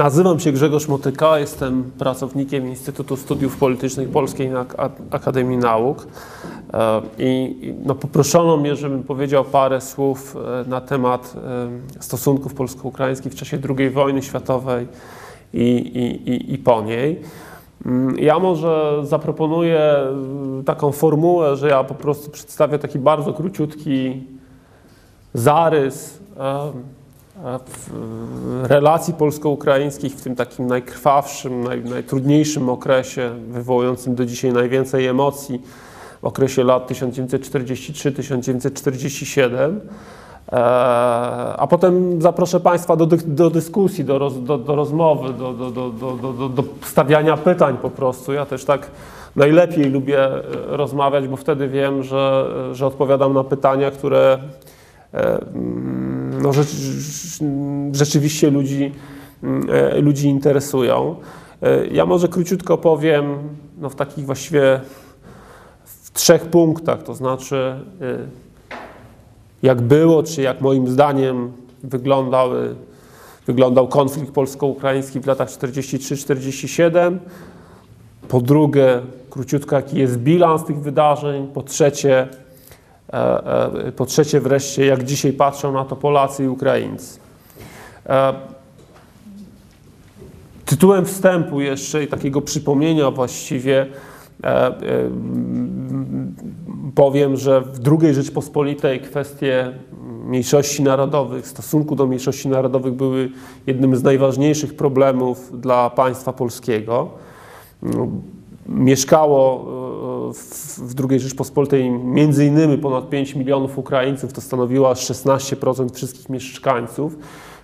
Nazywam się Grzegorz Motyka, jestem pracownikiem Instytutu Studiów Politycznych Polskiej Akademii Nauk e, i no, poproszono mnie, żebym powiedział parę słów e, na temat e, stosunków polsko-ukraińskich w czasie II wojny światowej i, i, i po niej. Mm, ja może zaproponuję taką formułę, że ja po prostu przedstawię taki bardzo króciutki zarys relacji polsko-ukraińskich w tym takim najkrwawszym, naj, najtrudniejszym okresie, wywołującym do dzisiaj najwięcej emocji, w okresie lat 1943-1947. E, a potem zaproszę Państwa do, do dyskusji, do, roz, do, do rozmowy, do, do, stawiania pytań po prostu. Ja też tak najlepiej lubię e, rozmawiać, bo wtedy wiem, że, że odpowiadam na pytania, które no, rzeczywiście ludzi, e, ludzi interesują. E, ja może króciutko powiem no, w takich właściwie w trzech punktach, to znaczy e, jak było, czy jak moim zdaniem wyglądały, wyglądał konflikt polsko-ukraiński w latach 43-47. Po drugie, króciutko, jaki jest bilans tych wydarzeń. Po trzecie, po trzecie wreszcie, jak dzisiaj patrzą na to Polacy i Ukraińcy. E, tytułem wstępu jeszcze i takiego przypomnienia właściwie powiem, że w II Rzeczpospolitej kwestie mniejszości narodowych, stosunku do mniejszości narodowych były jednym z najważniejszych problemów dla państwa polskiego. Mieszkało w II Rzeczpospolitej między innymi ponad 5 milionów Ukraińców, to stanowiło aż 16% wszystkich mieszkańców,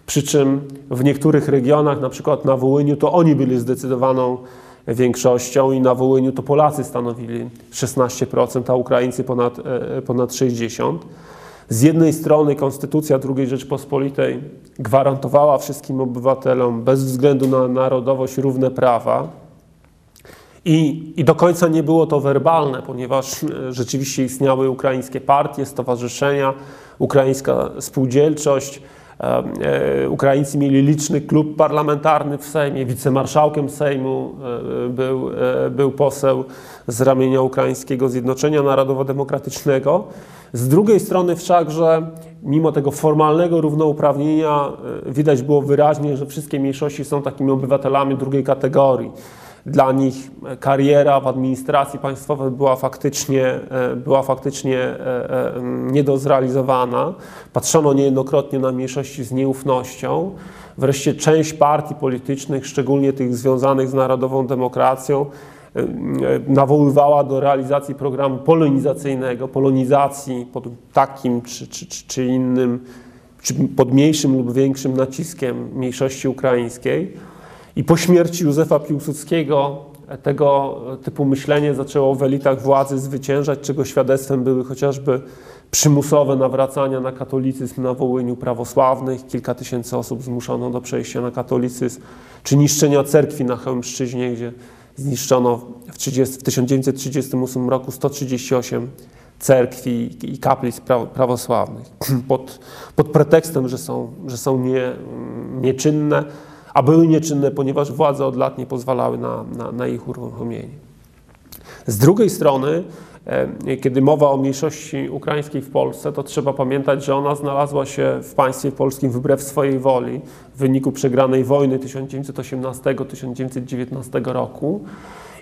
przy czym w niektórych regionach, na przykład na Wołyniu, to oni byli zdecydowaną większością i na Wołyniu to Polacy stanowili 16%, a Ukraińcy ponad, e, ponad 60%. Z jednej strony Konstytucja II Rzeczpospolitej gwarantowała wszystkim obywatelom bez względu na narodowość równe prawa, i, I, do końca nie było to werbalne, ponieważ e, rzeczywiście istniały ukraińskie partie, stowarzyszenia, ukraińska spółdzielczość. E, e, Ukraińcy mieli liczny klub parlamentarny w Sejmie. Wicemarszałkiem Sejmu był, był poseł z ramienia Ukraińskiego Zjednoczenia Narodowo-Demokratycznego. Z drugiej strony wszakże, mimo tego formalnego równouprawnienia, widać było wyraźnie, że wszystkie mniejszości są takimi obywatelami drugiej kategorii dla nich kariera w administracji państwowej była faktycznie, e, była faktycznie e, e, nie do zrealizowana. Patrzono niejednokrotnie na mniejszości z nieufnością. Wreszcie część partii politycznych, szczególnie tych związanych z narodową demokracją, nawoływała do realizacji programu polonizacyjnego, polonizacji pod takim czy, czy, czy innym, czy pod mniejszym lub większym naciskiem mniejszości ukraińskiej. I po śmierci Józefa Piłsudskiego tego typu myślenie zaczęło w elitach władzy zwyciężać, czego świadectwem były chociażby przymusowe nawracania na katolicyzm na Wołyniu prawosławnych. Kilka tysięcy osób zmuszono do przejścia na katolicyzm, czy niszczenia cerkwi na Chełmszczyźnie, gdzie zniszczono w, 30, w 1938 roku 138 cerkwi i kaplic prawosławnych pod, pod pretekstem, że są, że są nie, nieczynne a były nieczynne, ponieważ władze od lat nie pozwalały na, na, na ich uruchomienie. Z drugiej strony, e, kiedy mowa o mniejszości ukraińskiej w Polsce, to trzeba pamiętać, że ona znalazła się w państwie polskim wbrew swojej woli w wyniku przegranej wojny 1918-1919 roku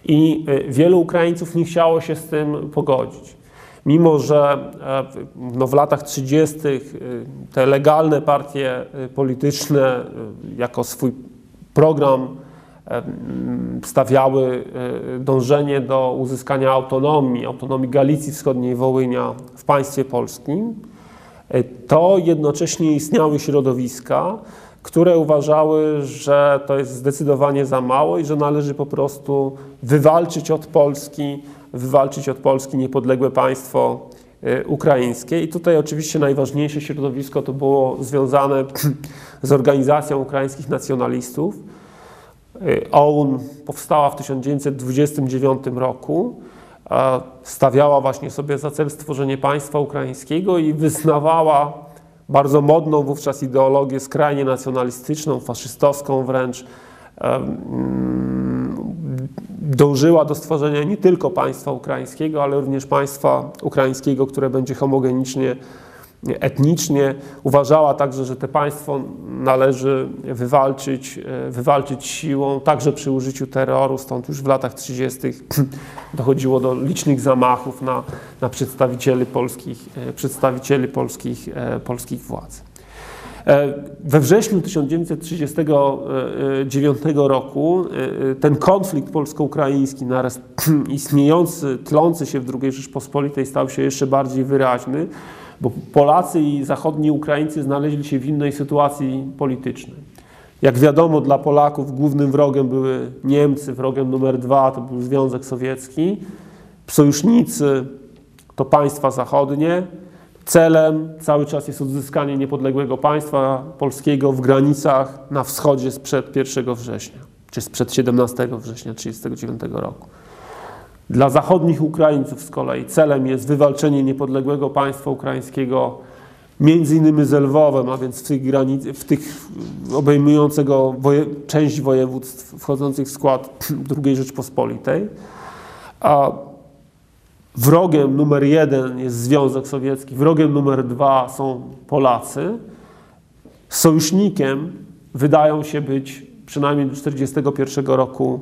i e, wielu Ukraińców nie chciało się z tym pogodzić. Mimo, że e, no, w latach 30. E, te legalne partie e, polityczne jako swój program stawiały dążenie do uzyskania autonomii, autonomii Galicji Wschodniej, Wołynia w państwie polskim, to jednocześnie istniały środowiska, które uważały, że to jest zdecydowanie za mało i że należy po prostu wywalczyć od Polski wywalczyć od Polski niepodległe państwo y, ukraińskie. I tutaj oczywiście najważniejsze środowisko to było związane z organizacją ukraińskich nacjonalistów. Y, OUN powstała w 1929 roku. Stawiała właśnie sobie za cel stworzenie państwa ukraińskiego i wyznawała bardzo modną wówczas ideologię skrajnie nacjonalistyczną, faszystowską wręcz, dążyła do stworzenia nie tylko państwa ukraińskiego, ale również państwa ukraińskiego, które będzie homogenicznie etnicznie. Uważała także, że to państwo należy wywalczyć, e, wywalczyć siłą, także przy użyciu terroru. Stąd już w latach 30. dochodziło do licznych zamachów na, na przedstawicieli polskich, e, przedstawicieli polskich, e, polskich władz. We wrześniu 1939 roku ten konflikt polsko-ukraiński, naraz istniejący, tlący się w II Rzeczpospolitej, stał się jeszcze bardziej wyraźny bo Polacy i zachodni Ukraińcy znaleźli się w innej sytuacji politycznej. Jak wiadomo, dla Polaków głównym wrogiem były Niemcy, wrogiem numer dwa to był Związek Sowiecki, sojusznicy to państwa zachodnie. Celem cały czas jest odzyskanie niepodległego państwa polskiego w granicach na wschodzie sprzed 1 września, czy sprzed 17 września 1939 roku. Dla zachodnich Ukraińców z kolei celem jest wywalczenie niepodległego państwa ukraińskiego, między innymi z Lwowem, a więc w tych, granic, w tych obejmującego woje, część województw wchodzących w skład II Rzeczpospolitej. A wrogiem numer jeden jest Związek Sowiecki, wrogiem numer dwa są Polacy. Sojusznikiem wydają się być przynajmniej do 1941 roku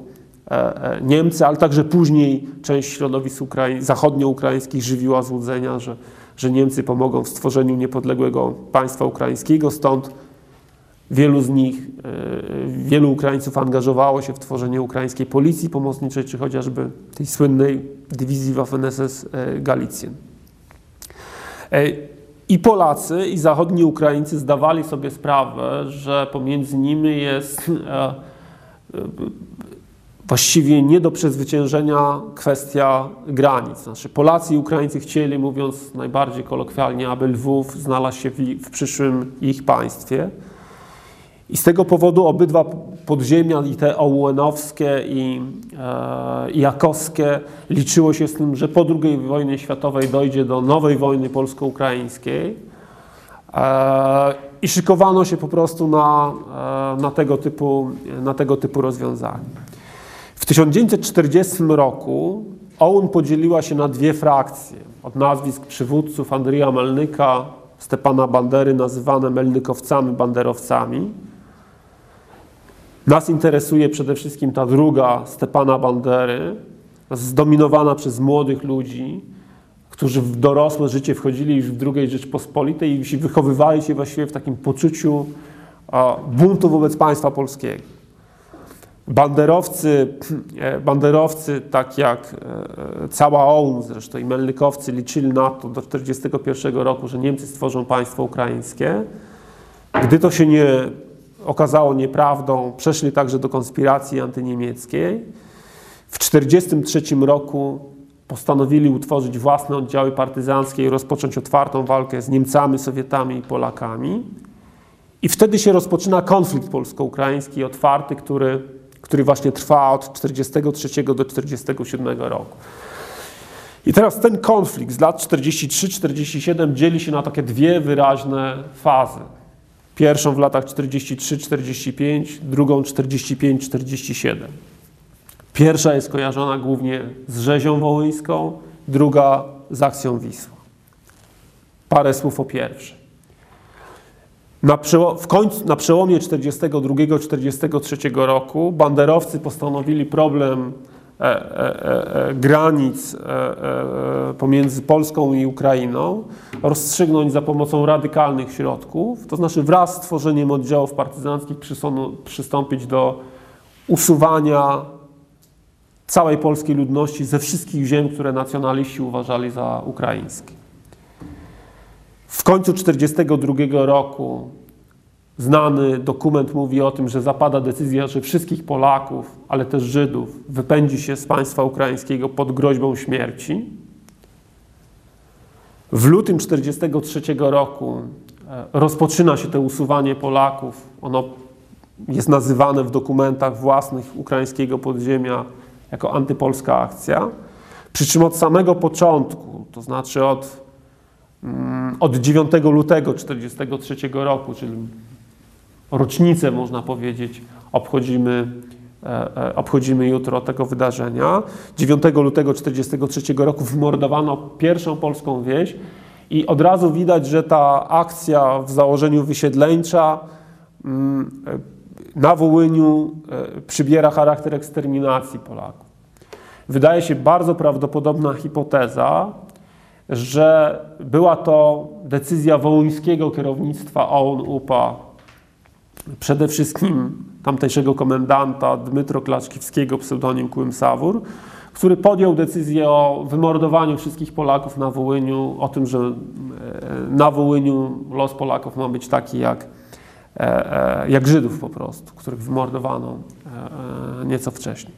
E, e, Niemcy, ale także później część środowisk Ukrai zachodnioukraińskich żywiła złudzenia, że, że Niemcy pomogą w stworzeniu niepodległego państwa ukraińskiego, stąd wielu z nich, e, wielu Ukraińców angażowało się w tworzenie ukraińskiej policji pomocniczej, czy chociażby tej słynnej dywizji Waffen-SS Galicjen. I Polacy, i zachodni Ukraińcy zdawali sobie sprawę, że pomiędzy nimi jest właściwie nie do przezwyciężenia kwestia granic. Znaczy Polacy i Ukraińcy chcieli, mówiąc najbardziej kolokwialnie, aby Lwów znalazł się w, w przyszłym ich państwie. I z tego powodu obydwa podziemia, i te ołenowskie, i, e, jakowskie, liczyło się z tym, że po II wojnie światowej dojdzie do nowej wojny polsko-ukraińskiej. E, I szykowano się po prostu na, e, na, tego, typu, na tego typu rozwiązania. W 1940 roku OUN podzieliła się na dwie frakcje. Od nazwisk przywódców Andrija Melnyka, Stepana Bandery, nazywane Melnykowcami, Banderowcami. Nas interesuje przede wszystkim ta druga, Stepana Bandery, zdominowana przez młodych ludzi, którzy w dorosłe życie wchodzili już w II Rzeczpospolitej i wychowywali się właściwie w takim poczuciu buntu wobec państwa polskiego. Banderowcy, e, banderowcy, tak jak e, cała OUN, zresztą i Melnykowcy liczyli na to do 1941 roku, że Niemcy stworzą państwo ukraińskie. Gdy to się nie okazało nieprawdą, przeszli także do konspiracji antyniemieckiej. W 1943 roku postanowili utworzyć własne oddziały partyzanckie i rozpocząć otwartą walkę z Niemcami, Sowietami i Polakami. I wtedy się rozpoczyna konflikt polsko-ukraiński otwarty, który który właśnie trwa od 1943 do 1947 roku. I teraz ten konflikt z lat 43-47 dzieli się na takie dwie wyraźne fazy. Pierwszą w latach 43-45, drugą 45-47. Pierwsza jest kojarzona głównie z rzezią wołyńską, druga z akcją Wisła. Parę słów o pierwszej. Na, w końcu, na przełomie 1942-1943 roku banderowcy postanowili problem granic e, e, pomiędzy Polską i Ukrainą rozstrzygnąć za pomocą radykalnych środków, to znaczy wraz z tworzeniem oddziałów partyzanckich przystąpić do usuwania całej polskiej ludności ze wszystkich ziem, które nacjonaliści uważali za ukraińskie. W końcu 1942 roku znany dokument mówi o tym, że zapada decyzja, że wszystkich Polaków, ale też Żydów wypędzi się z państwa ukraińskiego pod groźbą śmierci. W lutym 1943 roku e, rozpoczyna się to usuwanie Polaków. Ono jest nazywane w dokumentach własnych ukraińskiego podziemia jako antypolska akcja. Przy czym od samego początku, to znaczy od mm, od 9 lutego 1943 roku, czyli rocznicę można powiedzieć, obchodzimy, e, e, obchodzimy jutro tego wydarzenia. 9 lutego 1943 roku wymordowano pierwszą polską wieś i od razu widać, że ta akcja w założeniu wysiedleńcza mm, na Wołyniu przybiera charakter eksterminacji Polaków. Wydaje się bardzo prawdopodobna hipoteza, że była to decyzja wołyńskiego kierownictwa OUN-UPA, przede wszystkim tamtejszego komendanta Dmytro Klaczkiwskiego, pseudonim Kłym-Sawur, który podjął decyzję o wymordowaniu wszystkich Polaków na Wołyniu, o tym, że e, na Wołyniu los Polaków ma być taki jak, e, e, jak Żydów po prostu, których wymordowano nieco wcześniej.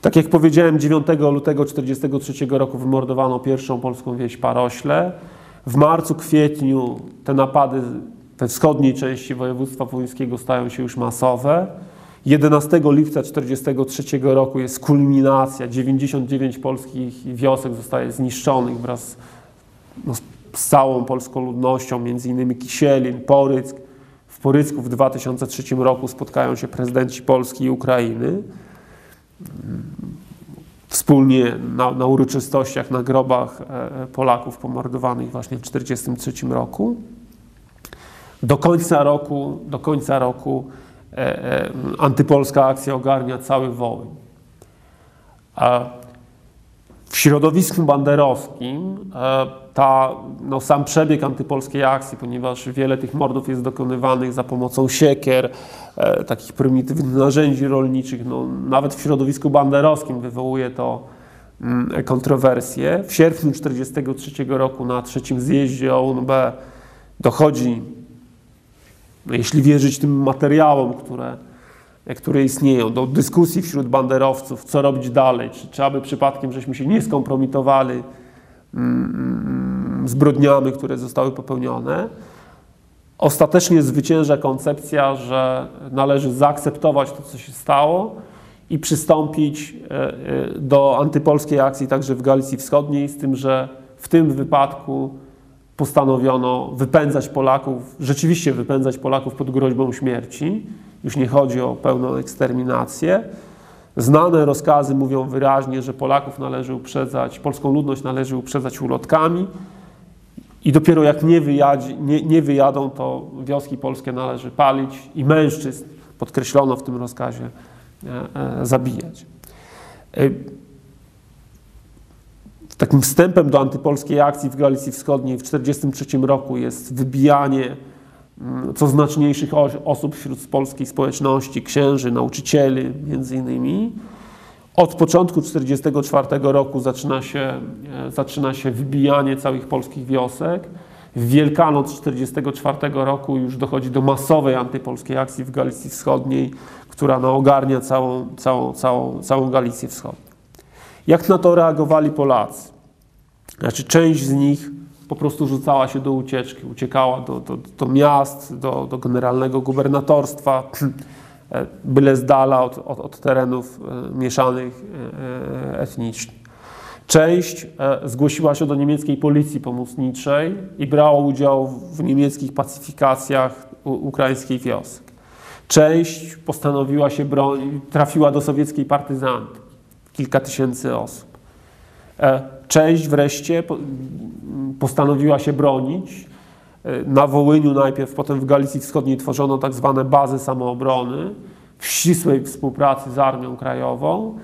Tak jak powiedziałem, 9 lutego 1943 roku wymordowano pierwszą polską wieś Parośle. W marcu, kwietniu te napady we wschodniej części województwa wołyńskiego stają się już masowe. 11 lipca 1943 roku jest kulminacja. 99 polskich wiosek zostaje zniszczonych wraz no, z całą polską ludnością, między innymi Kisielin, Poryck. W Porycku w 2003 roku spotkają się prezydenci Polski i Ukrainy wspólnie na, na uroczystościach, na grobach e, Polaków pomordowanych właśnie w 1943 roku. Do końca roku, do końca roku e, e, antypolska akcja ogarnia cały Wołyń. A w środowisku banderowskim e, ta, no, sam przebieg antypolskiej akcji, ponieważ wiele tych mordów jest dokonywanych za pomocą siekier, e, takich prymitywnych narzędzi rolniczych, no, nawet w środowisku banderowskim wywołuje to mm, kontrowersje. W sierpniu 1943 roku na trzecim zjeździe OUNB dochodzi, jeśli wierzyć tym materiałom, które które istnieją, do dyskusji wśród banderowców, co robić dalej, czy, czy aby przypadkiem żeśmy się nie skompromitowali mm, mm, zbrodniami, które zostały popełnione. Ostatecznie zwycięża koncepcja, że należy zaakceptować to, co się stało i przystąpić e, e, do antypolskiej akcji także w Galicji Wschodniej, z tym, że w tym wypadku postanowiono wypędzać Polaków, rzeczywiście wypędzać Polaków pod groźbą śmierci. Już nie chodzi o pełną eksterminację. Znane rozkazy mówią wyraźnie, że Polaków należy uprzedzać, polską ludność należy uprzedzać ulotkami i dopiero jak nie, wyjadzi, nie, nie wyjadą, to wioski polskie należy palić i mężczyzn, podkreślono w tym rozkazie, e, e, zabijać. E, takim wstępem do antypolskiej akcji w Galicji Wschodniej w 1943 roku jest wybijanie Mm, co znaczniejszych osób wśród polskiej społeczności, księży, nauczycieli między innymi. Od początku 1944 roku zaczyna się, e, zaczyna się wybijanie całych polskich wiosek. W Wielkanoc 1944 roku już dochodzi do masowej antypolskiej akcji w Galicji Wschodniej, która no, ogarnia całą, całą, całą, całą Galicję Wschodnią. Jak na to reagowali Polacy? Znaczy, część z nich po prostu rzucała się do ucieczki, uciekała do, do, do miast, do, do generalnego gubernatorstwa, byle z dala od, od, od terenów e, mieszanych e, e, etnicznie. Część zgłosiła się do niemieckiej policji pomocniczej i brała udział w niemieckich pacyfikacjach ukraińskiej wiosek. Część postanowiła się bronić, trafiła do sowieckiej partyzanty, kilka tysięcy osób. Część wreszcie postanowiła się bronić. E, na Wołyniu najpierw, potem w Galicji Wschodniej tworzono tak zwane bazy samoobrony w ścisłej współpracy z Armią Krajową.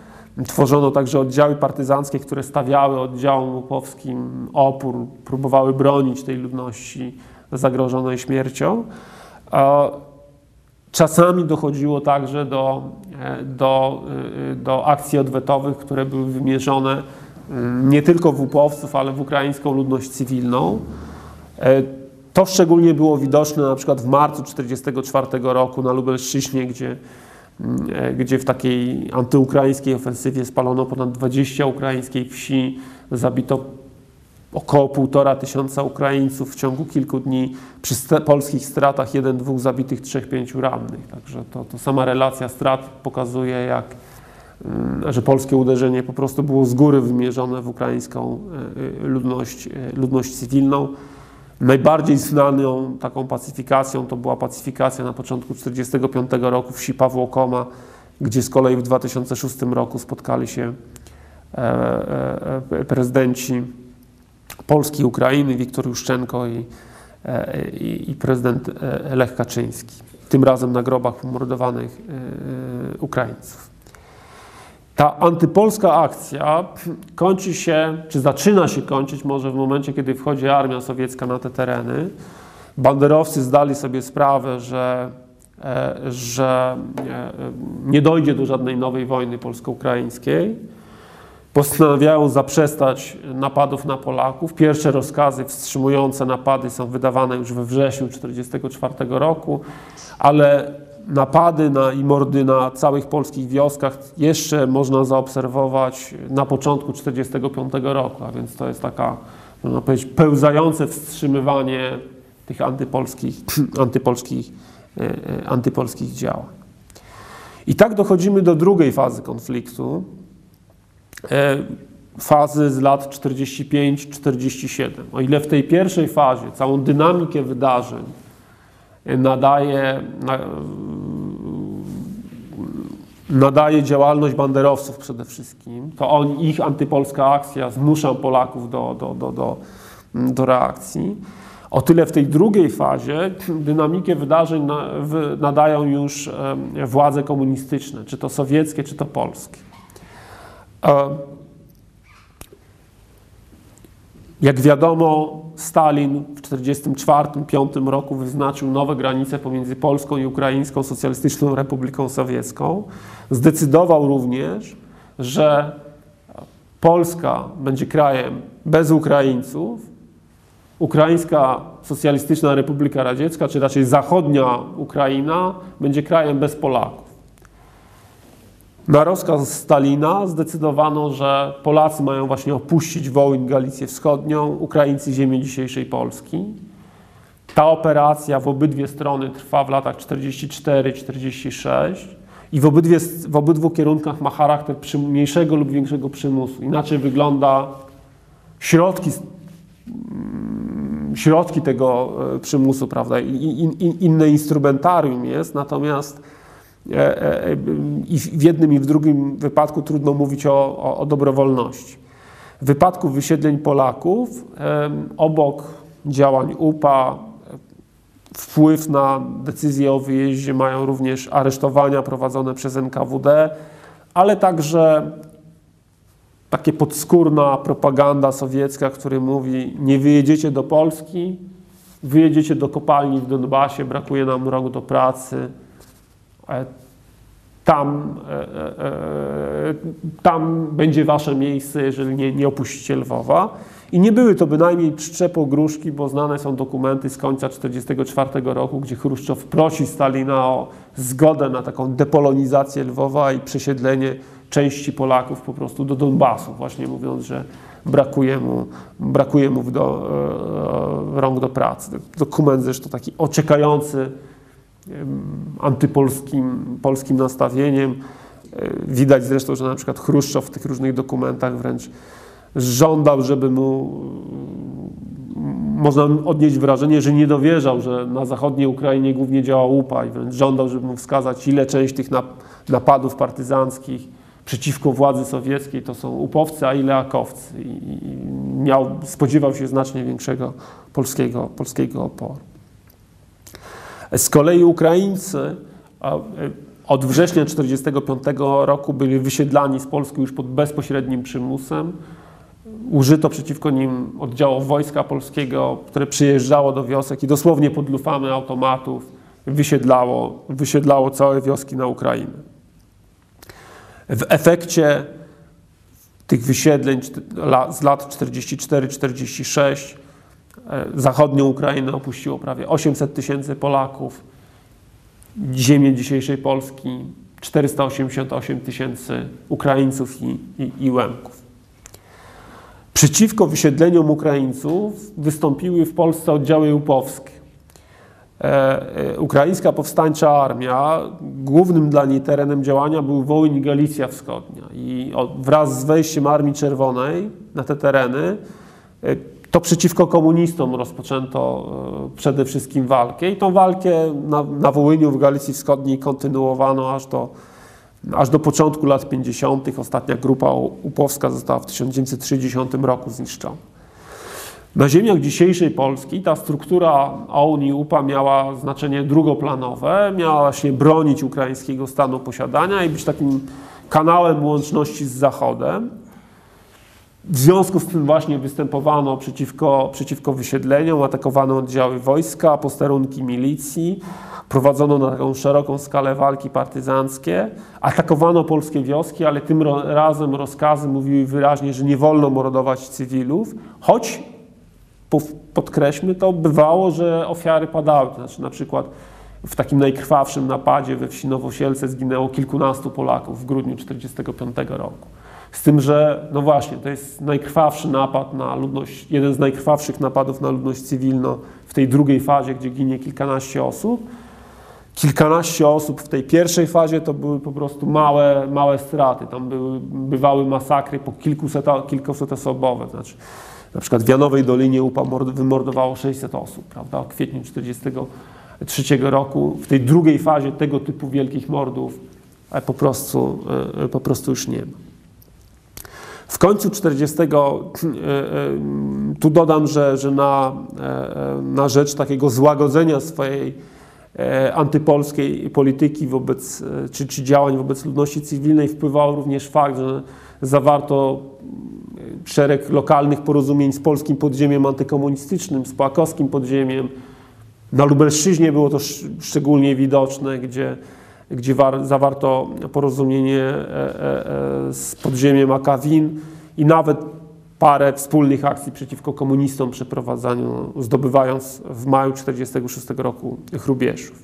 Tworzono także oddziały partyzanckie, które stawiały oddziałom łupowskim opór, próbowały bronić tej ludności zagrożonej śmiercią. Czasami dochodziło także do, e, do, e, do akcji odwetowych, które były wymierzone nie tylko w upowców, ale w ukraińską ludność cywilną. E, to szczególnie było widoczne na przykład w marcu 1944 roku na Lubelszczyźnie, gdzie, mm, e, gdzie w takiej antyukraińskiej ofensywie spalono ponad 20 ukraińskiej wsi, zabito około półtora tysiąca Ukraińców w ciągu kilku dni, przy polskich stratach jeden, dwóch zabitych, trzech, pięciu rannych. Także to, to sama relacja strat pokazuje, jak, mm, że polskie uderzenie po prostu było z góry wymierzone w ukraińską ludność, ludność cywilną. Najbardziej znaną taką pacyfikacją to była pacyfikacja na początku 1945 roku wsi Pawłokoma, gdzie z kolei w 2006 roku spotkali się prezydenci Polski, Ukrainy, Wiktor Juszczenko i, i, i prezydent Lech Kaczyński. Tym razem na grobach pomordowanych Ukraińców. Ta antypolska akcja kończy się, czy zaczyna się kończyć może w momencie, kiedy wchodzi armia sowiecka na te tereny. Banderowcy zdali sobie sprawę, że, e, że e, nie dojdzie do żadnej nowej wojny polsko-ukraińskiej. Postanawiają zaprzestać napadów na Polaków. Pierwsze rozkazy wstrzymujące napady są wydawane już we wrześniu 1944 roku, ale napady na, i mordy na całych polskich wioskach jeszcze można zaobserwować na początku 1945 roku, a więc to jest taka, można powiedzieć, pełzające wstrzymywanie tych antypolskich, antypolskich, e, e, antypolskich działań. I tak dochodzimy do drugiej fazy konfliktu, fazy z lat 45-47. O ile w tej pierwszej fazie całą dynamikę wydarzeń nadaje, nadaje działalność banderowców przede wszystkim, to on, ich antypolska akcja zmusza Polaków do, do, do, do, do reakcji. O tyle w tej drugiej fazie dynamikę wydarzeń nadają już władze komunistyczne, czy to sowieckie, czy to polskie. Jak wiadomo, Stalin w 1944-1945 roku wyznaczył nowe granice pomiędzy Polską i Ukraińską Socjalistyczną Republiką Sowiecką. Zdecydował również, że Polska będzie krajem bez Ukraińców, Ukraińska Socjalistyczna Republika Radziecka, czy raczej zachodnia Ukraina, będzie krajem bez Polaków. Na rozkaz Stalina zdecydowano, że Polacy mają właśnie opuścić Wołyń, Galicję Wschodnią, Ukraińcy ziemię dzisiejszej Polski. Ta operacja w obydwie strony trwa w latach 44-46 i w, obydwie, w obydwu kierunkach ma charakter mniejszego lub większego przymusu. Inaczej wygląda środki, mm, środki tego e, przymusu, prawda? I, i, inne instrumentarium jest, natomiast i w jednym i w drugim wypadku trudno mówić o, o, o dobrowolności. W wypadku wysiedleń Polaków, obok działań UPA, wpływ na decyzje o wyjeździe mają również aresztowania prowadzone przez NKWD, ale także takie podskórna propaganda sowiecka, która mówi: Nie wyjedziecie do Polski, wyjedziecie do kopalni w Donbasie, brakuje nam rąk do pracy tam, e, e, e, tam będzie wasze miejsce, jeżeli nie, nie opuścicie Lwowa. I nie były to bynajmniej szczepogróżki, bo znane są dokumenty z końca 1944 roku, gdzie Chruszczow prosi Stalina o zgodę na taką depolonizację Lwowa i przesiedlenie części Polaków po prostu do Donbasu, właśnie mówiąc, że brakuje mu, brakuje mu do, e, rąk do pracy. Dokument zresztą taki ociekający antypolskim polskim nastawieniem. E, widać zresztą, że na przykład Chruszczow w tych różnych dokumentach wręcz żądał, żeby mu można odnieść wrażenie, że nie dowierzał, że na zachodniej Ukrainie głównie działa UPA i wręcz żądał, żeby mu wskazać, ile część tych napadów partyzanckich przeciwko władzy sowieckiej to są upowcy, a ile akowcy. I miał, spodziewał się znacznie większego polskiego, polskiego oporu. Z kolei Ukraińcy e, od września 1945 roku byli wysiedlani z Polski już pod bezpośrednim przymusem. Użyto przeciwko nim oddziałów Wojska Polskiego, które przyjeżdżało do wiosek i dosłownie pod lufami automatów wysiedlało, wysiedlało całe wioski na Ukrainę. W efekcie tych wysiedleń z lat 44-46 E, zachodnią Ukrainę opuściło prawie 800 tysięcy Polaków, ziemię dzisiejszej Polski 488 tysięcy Ukraińców i, i, i Łemków. Przeciwko wysiedleniom Ukraińców wystąpiły w Polsce oddziały upowskie. e, ukraińska powstańcza armia, głównym dla niej terenem działania był Wołyń i Galicja Wschodnia. I wraz z wejściem Armii Czerwonej na te tereny, e, to przeciwko komunistom rozpoczęto e, przede wszystkim walkę. I tą walkę na, na Wołyniu w Galicji Wschodniej kontynuowano aż do, aż do początku lat 50. Ostatnia grupa upowska została w 1960 roku zniszczona. Na ziemiach dzisiejszej Polski ta struktura OUN UPA miała znaczenie drugoplanowe, miała właśnie bronić ukraińskiego stanu posiadania i być takim kanałem łączności z Zachodem. W związku z tym właśnie występowano przeciwko, przeciwko wysiedleniom, atakowano oddziały wojska, posterunki milicji, prowadzono na taką szeroką skalę walki partyzanckie, atakowano polskie wioski, ale tym razem rozkazy mówiły wyraźnie, że nie wolno mordować cywilów, choć podkreślmy to, bywało, że ofiary padały. Znaczy na przykład w takim najkrwawszym napadzie we wsi Nowosielce zginęło kilkunastu Polaków w grudniu 1945 roku. Z tym, że no właśnie, to jest najkrwawszy napad na ludność, jeden z najkrwawszych napadów na ludność cywilną w tej drugiej fazie, gdzie ginie kilkanaście osób. Kilkanaście osób w tej pierwszej fazie to były po prostu małe, małe straty. Tam były, bywały masakry po kilkuset, kilkuset osobowe. Znaczy, na przykład w Janowej Dolinie UPA wymordowało 600 osób, prawda? W kwietniu 1943 roku. W tej drugiej fazie tego typu wielkich mordów e, po prostu, e, po prostu już nie ma. W końcu 40, e, tu dodam, że, że na, na rzecz takiego złagodzenia swojej antypolskiej polityki wobec, czy, czy działań wobec ludności cywilnej wpływał również fakt, że zawarto szereg lokalnych porozumień z polskim podziemiem antykomunistycznym, z płakowskim podziemiem. Na Lubelszczyźnie było to szczególnie widoczne, gdzie, gdzie zawarto porozumienie e, e, e, z podziemiem AKWIN i nawet parę wspólnych akcji przeciwko komunistom przeprowadzaniu, zdobywając w maju 1946 roku Chrubieszów.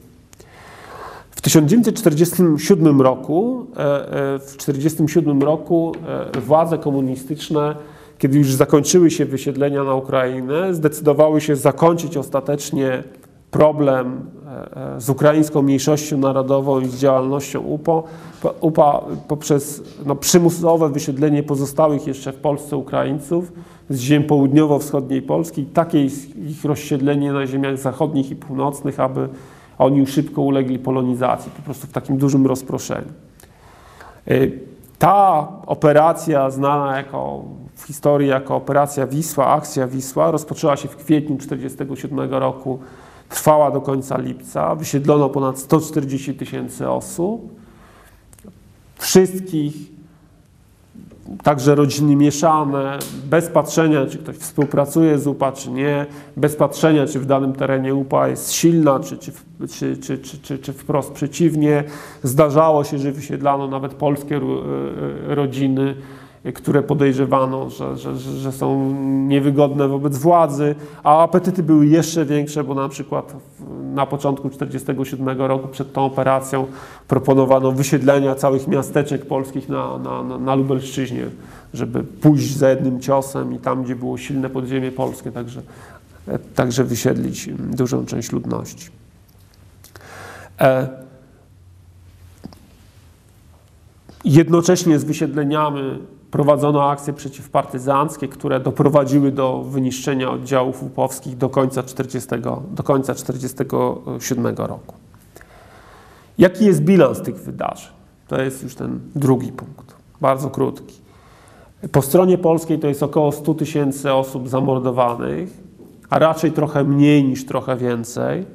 W 1947 roku, w 1947 roku władze komunistyczne kiedy już zakończyły się wysiedlenia na Ukrainę, zdecydowały się zakończyć ostatecznie problem z ukraińską mniejszością narodową i z działalnością UPO, UPA poprzez no, przymusowe wysiedlenie pozostałych jeszcze w Polsce Ukraińców z ziem południowo-wschodniej Polski, takie ich rozsiedlenie na ziemiach zachodnich i północnych, aby oni szybko ulegli polonizacji, po prostu w takim dużym rozproszeniu. E, ta operacja znana jako w historii jako operacja Wisła, akcja Wisła, rozpoczęła się w kwietniu 1947 roku, trwała do końca lipca, wysiedlono ponad 140 tysięcy osób, wszystkich, także rodziny mieszane, bez patrzenia, czy ktoś współpracuje z UPA, czy nie, bez patrzenia, czy w danym terenie UPA jest silna, czy, czy, czy, czy, czy, czy, czy wprost przeciwnie. Zdarzało się, że wysiedlano nawet polskie e, rodziny, które podejrzewano, że, że, że są niewygodne wobec władzy, a apetyty były jeszcze większe, bo na przykład na początku 1947 roku przed tą operacją proponowano wysiedlenia całych miasteczek polskich na, na, na, Lubelszczyźnie, żeby pójść za jednym ciosem i tam, gdzie było silne podziemie polskie, także, także wysiedlić dużą część ludności. E, jednocześnie z wysiedleniami prowadzono akcje przeciwpartyzanckie, które doprowadziły do wyniszczenia oddziałów łupowskich do końca 1947 do końca 47 roku. Jaki jest bilans tych wydarzeń? To jest już ten drugi punkt, bardzo krótki. Po stronie polskiej to jest około 100 tysięcy osób zamordowanych, a raczej trochę mniej niż trochę więcej.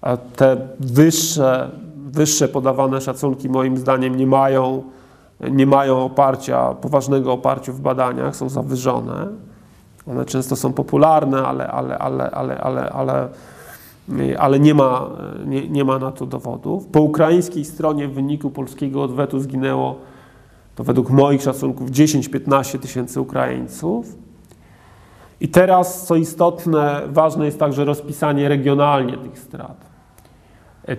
A te wyższe, wyższe podawane szacunki moim zdaniem nie mają nie mają oparcia, poważnego oparcia w badaniach, są zawyżone. One często są popularne, ale, ale, ale, ale, ale, ale, ale nie, ma, nie, nie ma na to dowodów. Po ukraińskiej stronie w wyniku polskiego odwetu zginęło, to według moich szacunków, 10-15 tysięcy Ukraińców. I teraz, co istotne, ważne jest także rozpisanie regionalnie tych strat.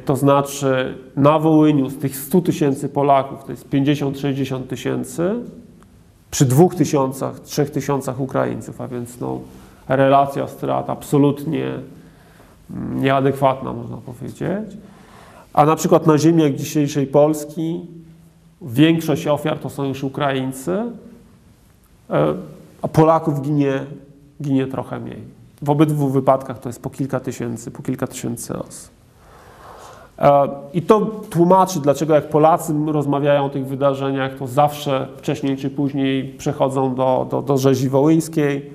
To znaczy na Wołyniu z tych 100 tysięcy Polaków, to jest 50-60 tysięcy, przy 2 tysiącach, 3 tysiącach Ukraińców, a więc no, relacja strat absolutnie nieadekwatna, można powiedzieć. A na przykład na ziemiach dzisiejszej Polski większość ofiar to są już Ukraińcy, e, a Polaków ginie, ginie trochę mniej. W obydwu wypadkach to jest po kilka tysięcy, po kilka tysięcy osób. E, I to tłumaczy, dlaczego jak Polacy rozmawiają o tych wydarzeniach, to zawsze wcześniej czy później przechodzą do, do, do rzezi wołyńskiej,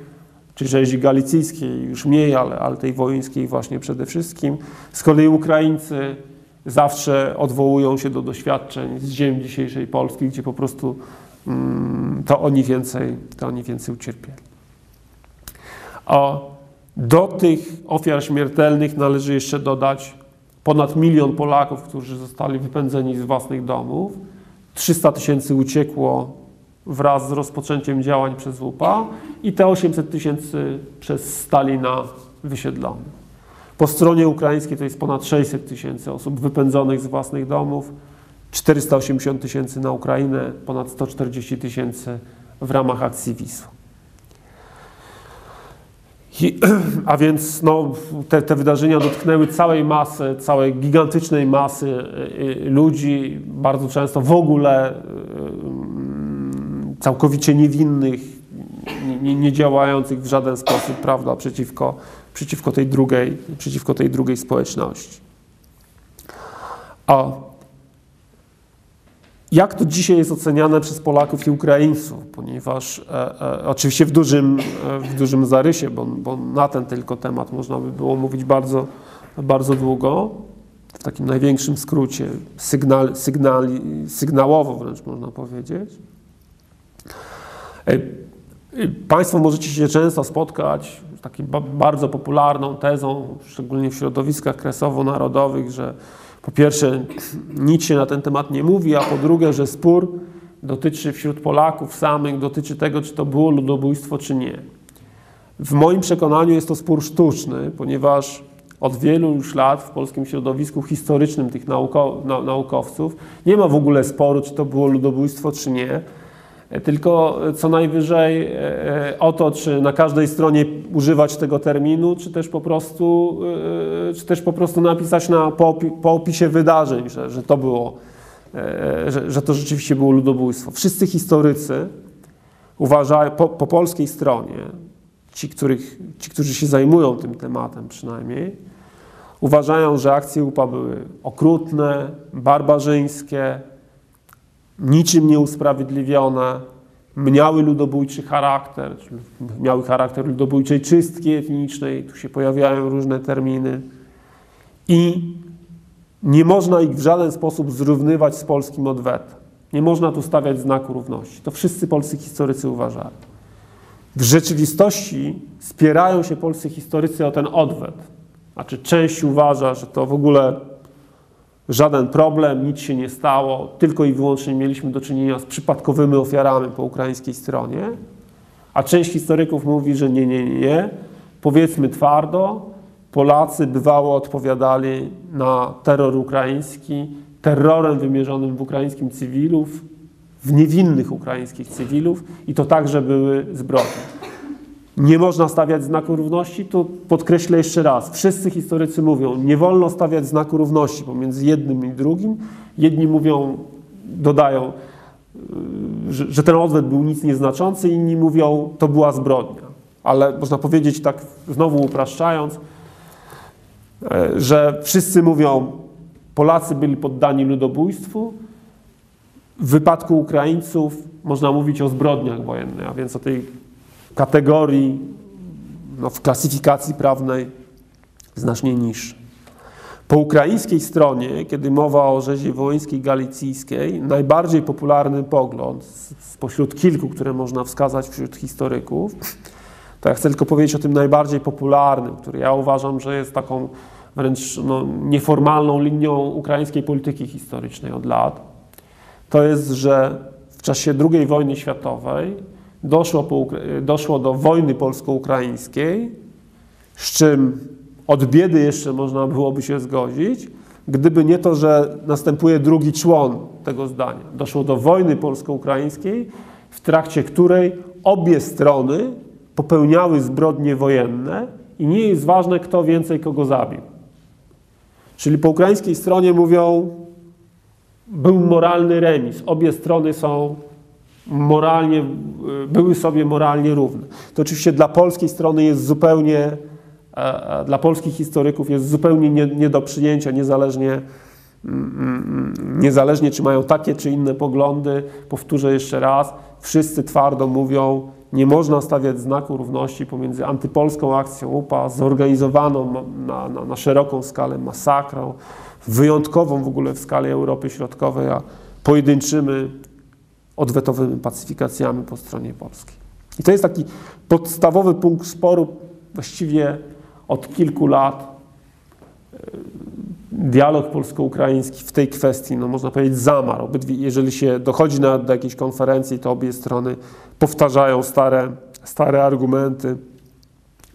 czy rzezi galicyjskiej, już mniej, ale, ale tej wołyńskiej właśnie przede wszystkim. Z kolei Ukraińcy zawsze odwołują się do doświadczeń z ziem dzisiejszej Polski, gdzie po prostu mm, to, oni więcej, to oni więcej ucierpieli. A do tych ofiar śmiertelnych należy jeszcze dodać ponad milion Polaków, którzy zostali wypędzeni z własnych domów. 300 tysięcy uciekło wraz z rozpoczęciem działań przez UPA i te 800 tysięcy przez Stalina wysiedlonych. Po stronie ukraińskiej to jest ponad 600 tysięcy osób wypędzonych z własnych domów, 480 tysięcy na Ukrainę, ponad 140 tysięcy w ramach akcji Wisła. A więc no, te, te, wydarzenia dotknęły całej masy, całej gigantycznej masy y, y, ludzi, bardzo często w ogóle y, całkowicie niewinnych, nie, nie działających w żaden sposób prawda, przeciwko, przeciwko, tej drugiej, przeciwko tej drugiej społeczności. A jak to dzisiaj jest oceniane przez Polaków i Ukraińców? Ponieważ e, e, oczywiście w dużym, e, w dużym zarysie, bo, bo, na ten tylko temat można by było mówić bardzo, bardzo długo, w takim największym skrócie, sygnal, sygnali, sygnałowo wręcz można powiedzieć. E, państwo możecie się często spotkać z taką bardzo popularną tezą, szczególnie w środowiskach kresowo-narodowych, że po pierwsze nic się na ten temat nie mówi, a po drugie, że spór dotyczy wśród Polaków samych, dotyczy tego, czy to było ludobójstwo, czy nie. W moim przekonaniu jest to spór sztuczny, ponieważ od wielu już lat w polskim środowisku historycznym tych naukowców nie ma w ogóle sporu, czy to było ludobójstwo, czy nie tylko co najwyżej e, e, o to, czy na każdej stronie używać tego terminu, czy też po prostu, e, czy też po prostu napisać na, po, po opisie wydarzeń, że, że to było, że, że to rzeczywiście było ludobójstwo. Wszyscy historycy uważają, po, po polskiej stronie, ci, których, ci, którzy się zajmują tym tematem przynajmniej, uważają, że akcje UPA były okrutne, barbarzyńskie, niczym nieusprawiedliwione, miały ludobójczy charakter, miały charakter ludobójczej czystki etnicznej, tu się pojawiają różne terminy i nie można ich w żaden sposób zrównywać z polskim odwetem. Nie można tu stawiać znaku równości. To wszyscy polscy historycy uważają. W rzeczywistości spierają się polscy historycy o ten odwet. Znaczy część uważa, że to w ogóle żaden problem, nic się nie stało, tylko i wyłącznie mieliśmy do czynienia z przypadkowymi ofiarami po ukraińskiej stronie, a część historyków mówi, że nie, nie, nie. Powiedzmy twardo, Polacy bywało odpowiadali na terror ukraiński terrorem wymierzonym w ukraińskim cywilów, w niewinnych ukraińskich cywilów i to także były zbrodnie nie można stawiać znaku równości, to podkreślę jeszcze raz. Wszyscy historycy mówią, nie wolno stawiać znaku równości pomiędzy jednym i drugim. Jedni mówią, dodają, y, że, że ten odwet był nic nieznaczący, inni mówią, to była zbrodnia. Ale można powiedzieć tak, znowu upraszczając, e, że wszyscy mówią, Polacy byli poddani ludobójstwu, w wypadku Ukraińców można mówić o zbrodniach wojennych, a więc o tej kategorii no, w klasyfikacji prawnej znacznie niższy. Po ukraińskiej stronie, kiedy mowa o rzezi wołyńskiej galicyjskiej, najbardziej popularny pogląd spośród kilku, które można wskazać wśród historyków, to ja chcę tylko powiedzieć o tym najbardziej popularnym, który ja uważam, że jest taką wręcz no, nieformalną linią ukraińskiej polityki historycznej od lat. To jest, że w czasie II wojny światowej doszło, po, doszło do wojny polsko-ukraińskiej, z czym od biedy jeszcze można byłoby się zgodzić, gdyby nie to, że następuje drugi człon tego zdania. Doszło do wojny polsko-ukraińskiej, w trakcie której obie strony popełniały zbrodnie wojenne i nie jest ważne, kto więcej kogo zabił. Czyli po ukraińskiej stronie mówią, był moralny remis. Obie strony są moralnie, były sobie moralnie równe. To oczywiście dla polskiej strony jest zupełnie, dla polskich historyków jest zupełnie nie, nie do przyjęcia, niezależnie, mm, mm, niezależnie czy mają takie czy inne poglądy. Powtórzę jeszcze raz, wszyscy twardo mówią, nie można stawiać znaku równości pomiędzy antypolską akcją UPA, zorganizowaną na, na, na szeroką skalę masakrą, wyjątkową w ogóle w skali Europy Środkowej, a pojedynczymi odwetowymi pacyfikacjami po stronie polskiej. I to jest taki podstawowy punkt sporu właściwie od kilku lat. Dialog polsko-ukraiński w tej kwestii, no można powiedzieć, zamarł. Obydwie, jeżeli się dochodzi na, do jakiejś konferencji, to obie strony powtarzają stare, stare argumenty.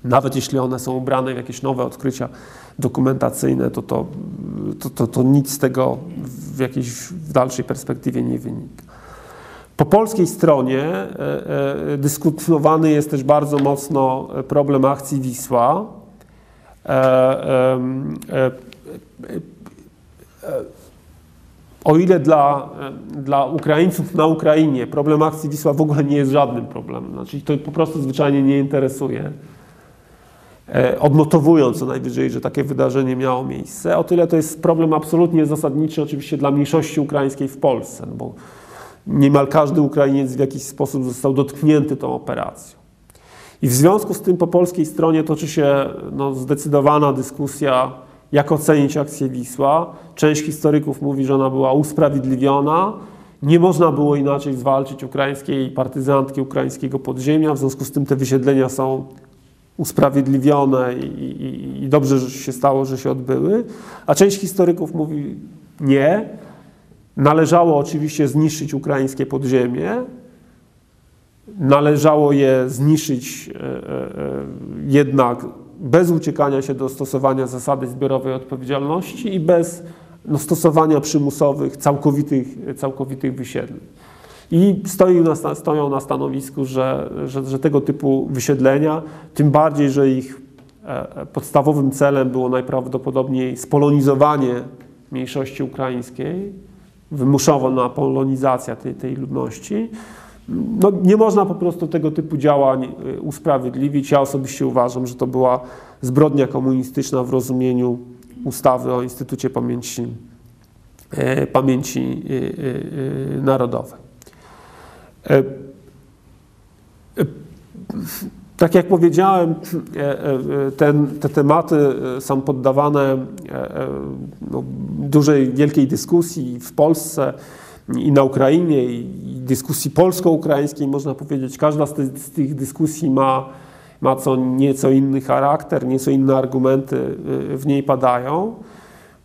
Nawet jeśli one są ubrane w jakieś nowe odkrycia dokumentacyjne, to, to, to, to, to nic z tego w jakiejś w dalszej perspektywie nie wynika. Po polskiej stronie e, e, dyskutowany jest też bardzo mocno problem akcji Wisła. E, o ile dla, dla Ukraińców na Ukrainie problem akcji Wisła w ogóle nie jest żadnym problemem, znaczy to po prostu zwyczajnie nie interesuje, odnotowując co najwyżej, że takie wydarzenie miało miejsce, o tyle to jest problem absolutnie zasadniczy oczywiście dla mniejszości ukraińskiej w Polsce, no bo niemal każdy Ukrainiec w jakiś sposób został dotknięty tą operacją. I w związku z tym po polskiej stronie toczy się no, zdecydowana dyskusja, jak ocenić akcję Wisła. Część historyków mówi, że ona była usprawiedliwiona. Nie można było inaczej zwalczyć ukraińskiej partyzantki, ukraińskiego podziemia. W związku z tym te wysiedlenia są usprawiedliwione i, i, i dobrze że się stało, że się odbyły. A część historyków mówi nie, Należało oczywiście zniszczyć ukraińskie podziemie, należało je zniszczyć e, e, jednak bez uciekania się do stosowania zasady zbiorowej odpowiedzialności i bez no, stosowania przymusowych, całkowitych, całkowitych wysiedleń. I stoi na, stoją na stanowisku, że, że, że tego typu wysiedlenia, tym bardziej, że ich e, podstawowym celem było najprawdopodobniej spolonizowanie mniejszości ukraińskiej, wymuszono polonizacja tej, tej ludności. No, nie można po prostu tego typu działań y, usprawiedliwić. Ja osobiście uważam, że to była zbrodnia komunistyczna w rozumieniu ustawy o Instytucie Pamięci, e, Pamięci e, e, Narodowej. Tak jak powiedziałem, e, e, ten, te tematy e, są poddawane no, dużej, wielkiej dyskusji w Polsce i na Ukrainie, i dyskusji polsko-ukraińskiej, można powiedzieć. Każda z, z tych dyskusji ma, ma co nieco inny charakter, nieco inne argumenty w niej padają.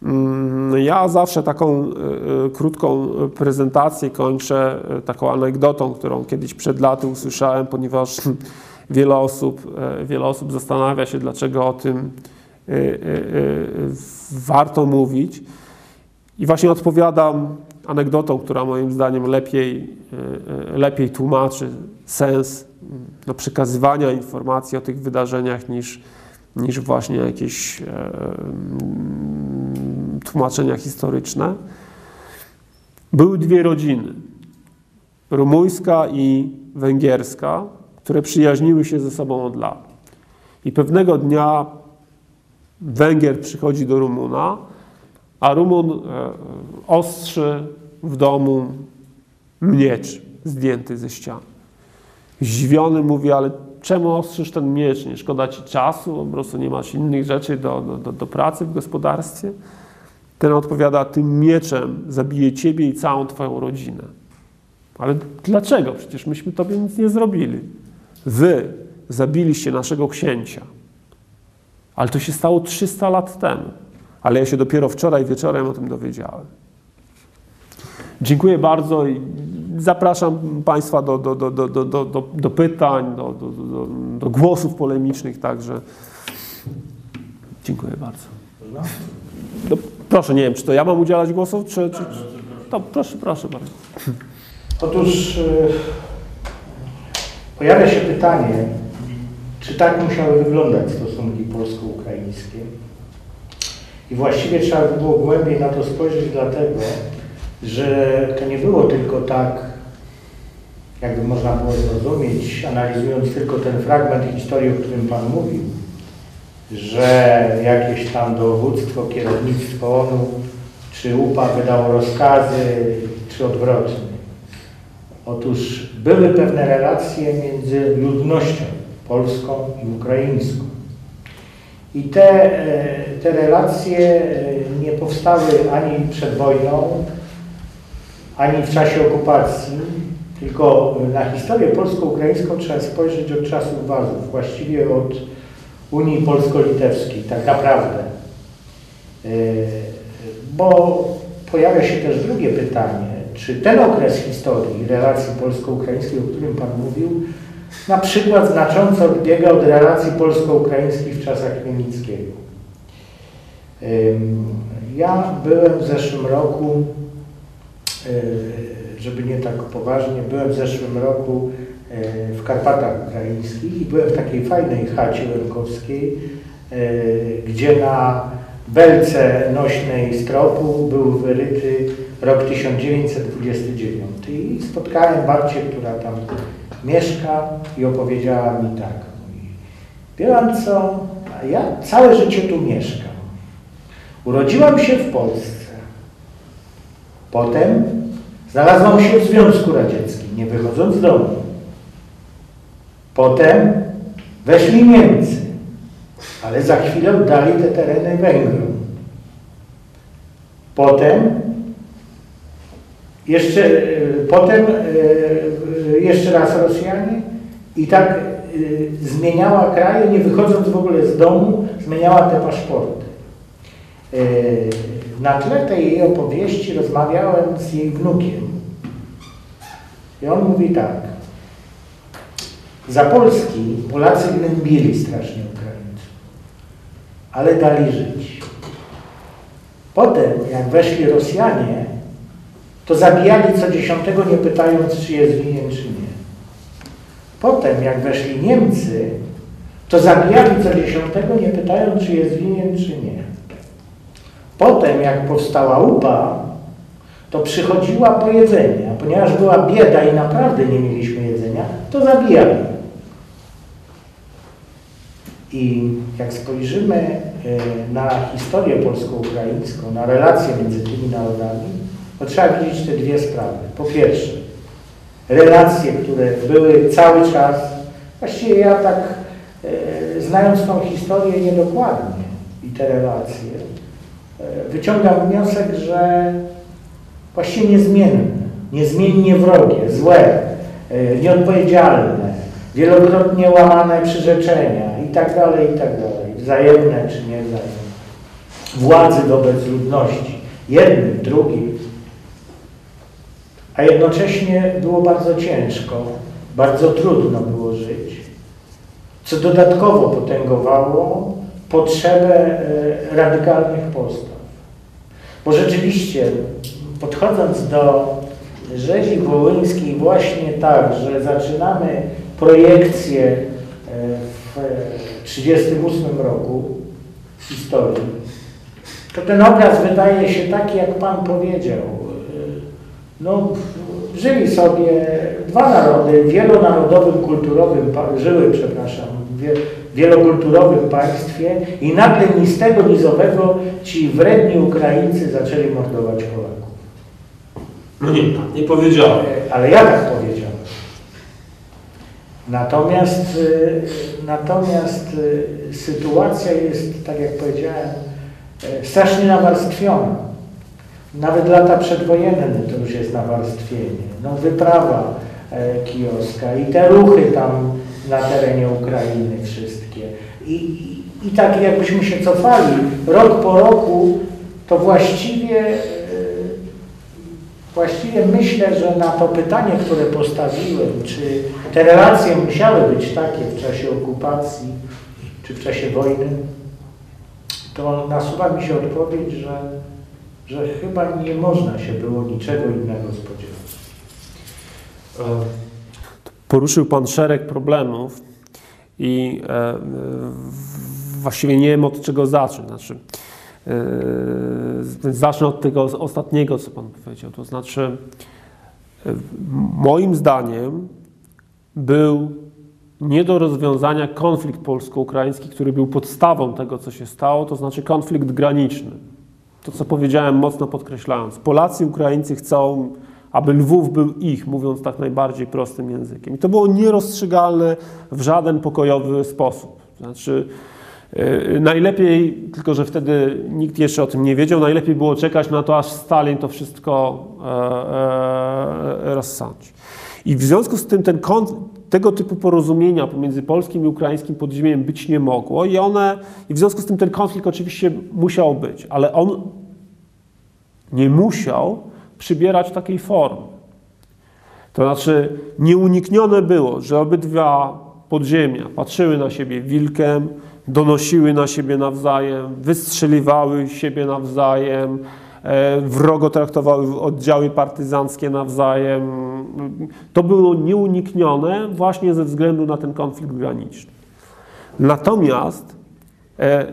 Mm, ja zawsze taką krótką prezentację kończę taką anegdotą, którą kiedyś przed laty usłyszałem, ponieważ Wiele osób, e, wiele osób zastanawia się, dlaczego o tym e, e, warto mówić. I właśnie odpowiadam anegdotą, która moim zdaniem lepiej, lepiej tłumaczy sens no, przekazywania informacji o tych wydarzeniach niż, niż właśnie jakieś tłumaczenia historyczne. Były dwie rodziny, rumuńska i węgierska, które przyjaźniły się ze sobą od lat. I pewnego dnia Węgier przychodzi do Rumuna, a Rumun e, ostrzy w domu miecz zdjęty ze ściany. Zdziwiony mówi, ale czemu ostrzysz ten miecz? Nie szkoda ci czasu? Po prostu nie masz innych rzeczy do, do, do pracy w gospodarstwie? Ten odpowiada, tym mieczem zabiję ciebie i całą twoją rodzinę. Ale dlaczego? Przecież myśmy tobie nic nie zrobili. Wy zabiliście naszego księcia. Ale to się stało 300 lat temu. Ale ja się dopiero wczoraj wieczorem o tym dowiedziałem. Dziękuję bardzo i zapraszam Państwa do, do, do, do, do, do, do pytań, do, do, do, do głosów polemicznych także. Dziękuję bardzo. No, proszę, nie wiem, czy to ja mam udzielać głosów, czy... czy, czy... To proszę, proszę bardzo. Otóż... Pojawia się pytanie, czy tak musiały wyglądać stosunki polsko-ukraińskie. I właściwie trzeba by było głębiej na to spojrzeć, dlatego że to nie było tylko tak, jakby można było zrozumieć, analizując tylko ten fragment historii, o którym Pan mówił, że jakieś tam dowództwo, kierownictwo ONU czy UPA wydało rozkazy, czy odwrotnie. Otóż były pewne relacje między ludnością polską i ukraińską. I te, e, te relacje e, nie powstały ani przed wojną, ani w czasie okupacji, tylko na historię polsko-ukraińską trzeba spojrzeć od czasów wazów, właściwie od Unii Polsko-Litewskiej, tak naprawdę. E, bo pojawia się też drugie pytanie, czy ten okres historii relacji polsko-ukraińskiej, o którym Pan mówił, na przykład znacząco odbiega od relacji polsko-ukraińskich w czasach Chmielnickiego. Ja byłem w zeszłym roku, e, żeby nie tak poważnie, byłem w zeszłym roku e, w Karpatach Ukraińskich i byłem w takiej fajnej chacie łękowskiej, e, gdzie na belce nośnej stropu był wyryty rok 1929 i spotkałem babcię, która tam mieszka i opowiedziała mi tak. Wie pan co, ja całe życie tu mieszkam. Urodziłam się w Polsce. Potem znalazłam się w Związku Radzieckim, nie wychodząc z domu. Potem weszli Niemcy, ale za chwilę oddali te tereny Węgrom. Potem jeszcze, e, potem e, jeszcze raz Rosjanie i tak e, zmieniała kraje, nie wychodząc w ogóle z domu, zmieniała te paszporty. Na tle tej jej opowieści rozmawiałem z jej wnukiem. I on mówi tak. Za Polski Polacy gnębili strasznie Ukraińców, ale dali żyć. Potem, jak weszli Rosjanie, to zabijali co dziesiątego, nie pytając, czy jest winien, czy nie. Potem, jak weszli Niemcy, to zabijali co dziesiątego, nie pytając, czy jest winien, czy nie. Potem, jak powstała UPA, to przychodziła po jedzenie, ponieważ była bieda i naprawdę nie mieliśmy jedzenia, to zabijali. I jak spojrzymy e, na historię polsko-ukraińską, na relacje między tymi narodami, to trzeba widzieć te dwie sprawy. Po pierwsze, relacje, które były cały czas, właściwie ja tak, e, znając tą historię niedokładnie i te relacje, e, wyciągam wniosek, że właściwie niezmienne, niezmiennie wrogie, złe, e, nieodpowiedzialne, wielokrotnie łamane przyrzeczenia i tak dalej, i tak dalej, wzajemne czy niewzajemne, władzy wobec ludności, jednym, drugim, a jednocześnie było bardzo ciężko, bardzo trudno było żyć, co dodatkowo potęgowało potrzebę e, radykalnych postaw. Bo rzeczywiście, podchodząc do rzezi wołyńskiej właśnie tak, że zaczynamy projekcję e, w 1938 roku historii, to ten obraz wydaje się taki, jak Pan powiedział, no, żyli sobie dwa narody w wielonarodowym, kulturowym, żyły, przepraszam, w wielokulturowym państwie i nagle ni z tego, ni z owego ci wredni Ukraińcy zaczęli mordować Polaków. No nie, tak nie powiedziałem. E, ale ja tak powiedziałem. Natomiast, e, natomiast e, sytuacja jest, tak jak powiedziałem, strasznie nawarstwiona. Nawet lata przedwojenne to już jest nawarstwienie. No wyprawa e, kioska i te ruchy tam na terenie Ukrainy wszystkie. I, i, i tak jakbyśmy się cofali rok po roku, to właściwie, e, właściwie myślę, że na to pytanie, które postawiłem, czy te relacje musiały być takie w czasie okupacji, czy w czasie wojny, to nasuwa mi się odpowiedź, że że chyba nie można się było niczego innego spodziewać. Poruszył Pan szereg problemów i e, właściwie nie wiem od czego zacząć. Znaczy, e, zacznę od tego ostatniego, co Pan powiedział. To znaczy, e, moim zdaniem był nie do rozwiązania konflikt polsko-ukraiński, który był podstawą tego, co się stało, to znaczy konflikt graniczny. To, co powiedziałem, mocno podkreślając. Polacy i Ukraińcy chcą, aby Lwów był ich, mówiąc tak najbardziej prostym językiem. I to było nierozstrzygalne w żaden pokojowy sposób. Znaczy, yy, najlepiej, tylko że wtedy nikt jeszcze o tym nie wiedział, najlepiej było czekać na to, aż Stalin to wszystko e, e, rozsądzi. I w związku z tym ten tego typu porozumienia pomiędzy polskim i ukraińskim podziemiem być nie mogło i one, i w związku z tym ten konflikt oczywiście musiał być, ale on nie musiał przybierać takiej formy. To znaczy nieuniknione było, że obydwa podziemia patrzyły na siebie wilkiem, donosiły na siebie nawzajem, wystrzeliwały siebie nawzajem, wrogo traktowały oddziały partyzanckie nawzajem. To było nieuniknione właśnie ze względu na ten konflikt graniczny. Natomiast e,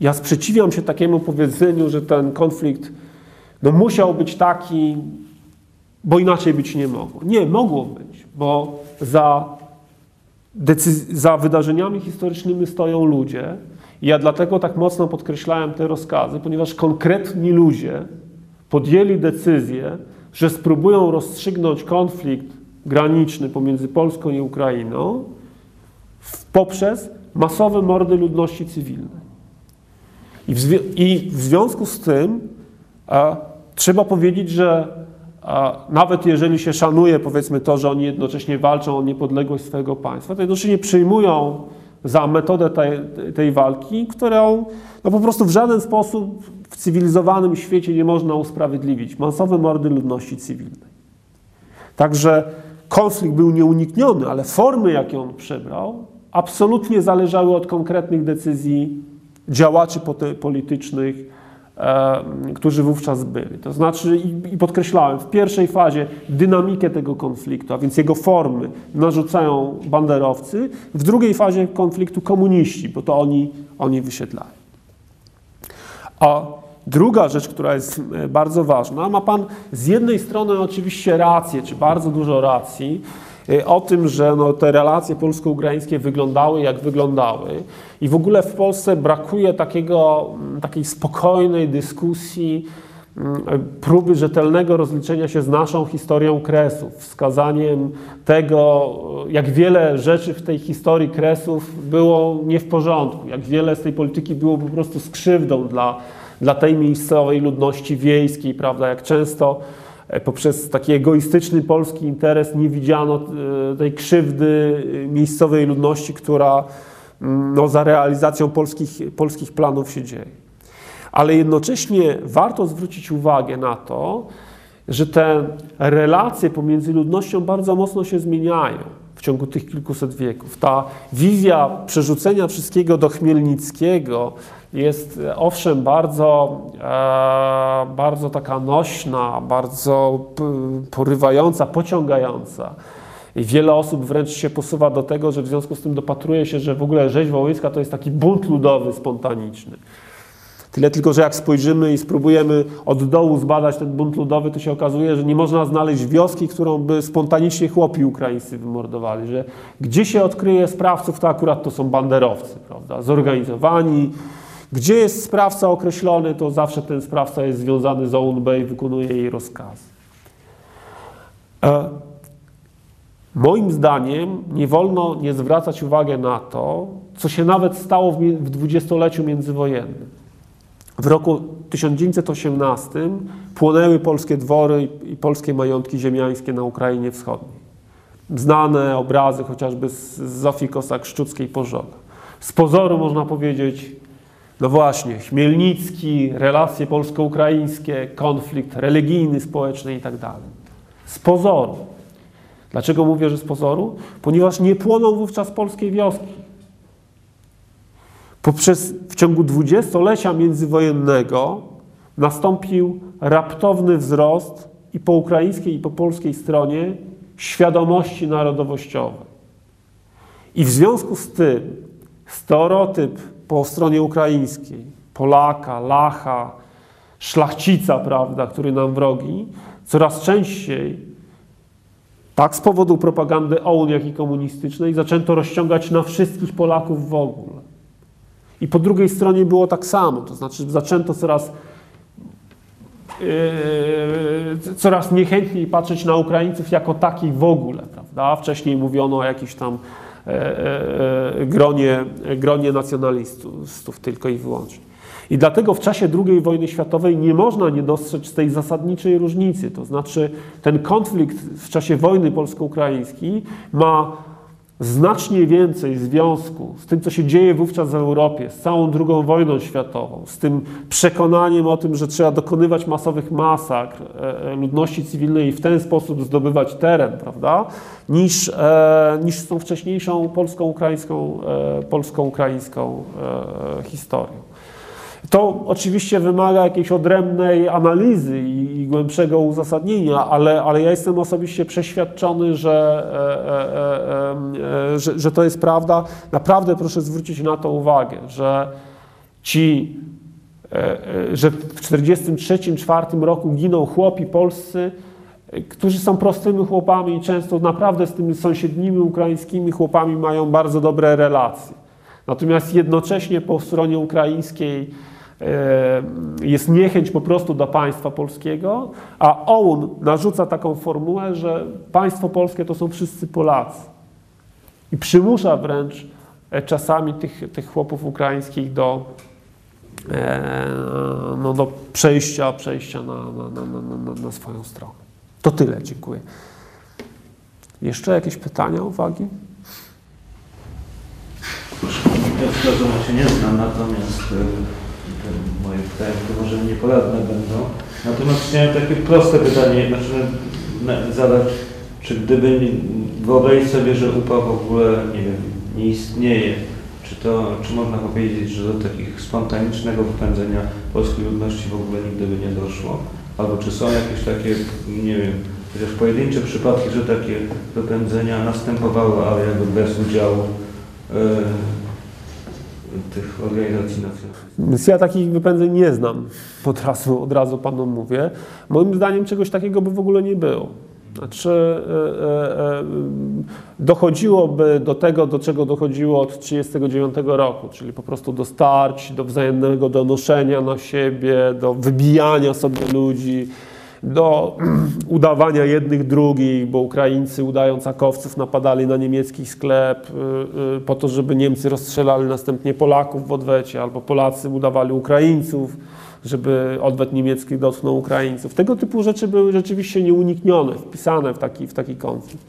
ja sprzeciwiam się takiemu powiedzeniu, że ten konflikt no, musiał być taki, bo inaczej być nie mogło. Nie, mogło być, bo za, za wydarzeniami historycznymi stoją ludzie, ja dlatego tak mocno podkreślałem te rozkazy, ponieważ konkretni ludzie podjęli decyzję, że spróbują rozstrzygnąć konflikt graniczny pomiędzy Polską i Ukrainą poprzez masowe mordy ludności cywilnej. I w, i w związku z tym a, trzeba powiedzieć, że a, nawet jeżeli się szanuje, powiedzmy, to, że oni jednocześnie walczą o niepodległość swojego państwa, to jednocześnie przyjmują za metodę tej, tej walki, którą no po prostu w żaden sposób w cywilizowanym świecie nie można usprawiedliwić. Masowe mordy ludności cywilnej. Także konflikt był nieunikniony, ale formy, jakie on przybrał, absolutnie zależały od konkretnych decyzji działaczy politycznych, którzy wówczas byli. To znaczy, i podkreślałem, w pierwszej fazie dynamikę tego konfliktu, a więc jego formy narzucają banderowcy, w drugiej fazie konfliktu komuniści, bo to oni, oni wysiedlają. A druga rzecz, która jest e, bardzo ważna, ma Pan z jednej strony oczywiście rację, czy bardzo dużo racji, o tym, że no, te relacje polsko-ukraińskie wyglądały jak wyglądały. I w ogóle w Polsce brakuje takiego, mm, takiej spokojnej dyskusji, mm, próby rzetelnego rozliczenia się z naszą historią Kresów, wskazaniem tego, jak wiele rzeczy w tej historii Kresów było nie w porządku, jak wiele z tej polityki było po prostu skrzywdą dla, dla tej miejscowej ludności wiejskiej, prawda, jak często poprzez taki egoistyczny polski interes nie widziano e, tej krzywdy miejscowej ludności, która mm, no, za realizacją polskich, polskich planów się dzieje. Ale jednocześnie warto zwrócić uwagę na to, że te relacje pomiędzy ludnością bardzo mocno się zmieniają w ciągu tych kilkuset wieków. Ta wizja przerzucenia wszystkiego do Chmielnickiego jest owszem bardzo, e, bardzo taka nośna, bardzo porywająca, pociągająca. I wiele osób wręcz się posuwa do tego, że w związku z tym dopatruje się, że w ogóle rzeź wołyńska to jest taki bunt ludowy, spontaniczny. Tyle tylko, że jak spojrzymy i spróbujemy od dołu zbadać ten bunt ludowy, to się okazuje, że nie można znaleźć wioski, którą by spontanicznie chłopi ukraińscy wymordowali, że gdzie się odkryje sprawców, to akurat to są banderowcy, prawda, zorganizowani. Gdzie jest sprawca określony, to zawsze ten sprawca jest związany z OUNB i wykonuje jej rozkazy. E, moim zdaniem nie wolno nie zwracać uwagi na to, co się nawet stało w dwudziestoleciu międzywojennym. W roku 1918 płonęły polskie dwory i polskie majątki ziemiańskie na Ukrainie Wschodniej. Znane obrazy chociażby z Zofii Kosak-Szczuckiej Pożoga. Z pozoru można powiedzieć, no właśnie, Chmielnicki, relacje polsko-ukraińskie, konflikt religijny, społeczny i tak dalej. Z pozoru. Dlaczego mówię, że z pozoru? Ponieważ nie płoną wówczas polskie wioski. Poprzez w ciągu dwudziestolecia międzywojennego nastąpił raptowny wzrost i po ukraińskiej, i po polskiej stronie świadomości narodowościowej. I w związku z tym stereotyp po stronie ukraińskiej, Polaka, Lacha, szlachcica, prawda, który nam wrogi, coraz częściej, tak z powodu propagandy OUN, jak i komunistycznej, zaczęto rozciągać na wszystkich Polaków w ogóle. I po drugiej stronie było tak samo, to znaczy zaczęto coraz Yy, coraz niechętniej patrzeć na Ukraińców jako takich w ogóle, prawda? Wcześniej mówiono o jakimś tam gronie, gronie nacjonalistów tylko i wyłącznie. I dlatego w czasie II wojny światowej nie można nie dostrzec tej zasadniczej różnicy. To znaczy, ten konflikt w czasie wojny polsko-ukraińskiej ma znacznie więcej związku z tym, co się dzieje wówczas w Europie, z całą II wojną światową, z tym przekonaniem o tym, że trzeba dokonywać masowych masakr e, e, ludności cywilnej i w ten sposób zdobywać teren, prawda, niż, e, niż z tą wcześniejszą polsko-ukraińską polsko-ukraińską historią. To oczywiście wymaga jakiejś odrębnej analizy i, i głębszego uzasadnienia, ale, ale ja jestem osobiście przeświadczony, że, e, e, e, że, że to jest prawda. Naprawdę proszę zwrócić na to uwagę, że ci, że w 1943-1944 roku giną chłopi polscy, którzy są prostymi chłopami i często naprawdę z tymi sąsiednimi ukraińskimi chłopami mają bardzo dobre relacje. Natomiast jednocześnie po stronie ukraińskiej E, jest niechęć po prostu do państwa polskiego, a OUN narzuca taką formułę, że państwo polskie to są wszyscy Polacy. I przymusza wręcz e, czasami tych, tych chłopów ukraińskich do, e, no, do przejścia, przejścia na, na, na, na, swoją stronę. To tyle, dziękuję. Jeszcze jakieś pytania, uwagi? Ja w każdym razie nie znam, natomiast które może nieporadne będą. Natomiast chciałem takie proste pytanie znaczy, zadać, czy gdyby wyobrazić sobie, że UPA w ogóle, nie wiem, nie istnieje, czy to, czy można powiedzieć, że do takich spontanicznego wypędzenia polskiej ludności w ogóle nigdy by nie doszło? Albo czy są jakieś takie, nie wiem, chociaż pojedyncze przypadki, że takie wypędzenia następowały, ale jakby bez udziału yy, tych organizacji nacjonalnych? Ja takich wypędzeń nie znam, od razu, od razu panu mówię. Moim zdaniem czegoś takiego by w ogóle nie było. Znaczy, e, e, e dochodziłoby do tego, do czego dochodziło od 1939 roku, czyli po prostu do starć, do wzajemnego donoszenia na siebie, do wybijania sobie ludzi, do udawania jednych drugich, bo Ukraińcy udając akowców napadali na niemiecki sklep y, y, po to, żeby Niemcy rozstrzelali następnie Polaków w odwecie, albo Polacy udawali Ukraińców, żeby odwet niemiecki dotknął Ukraińców. Tego typu rzeczy były rzeczywiście nieuniknione, wpisane w taki, w taki konflikt.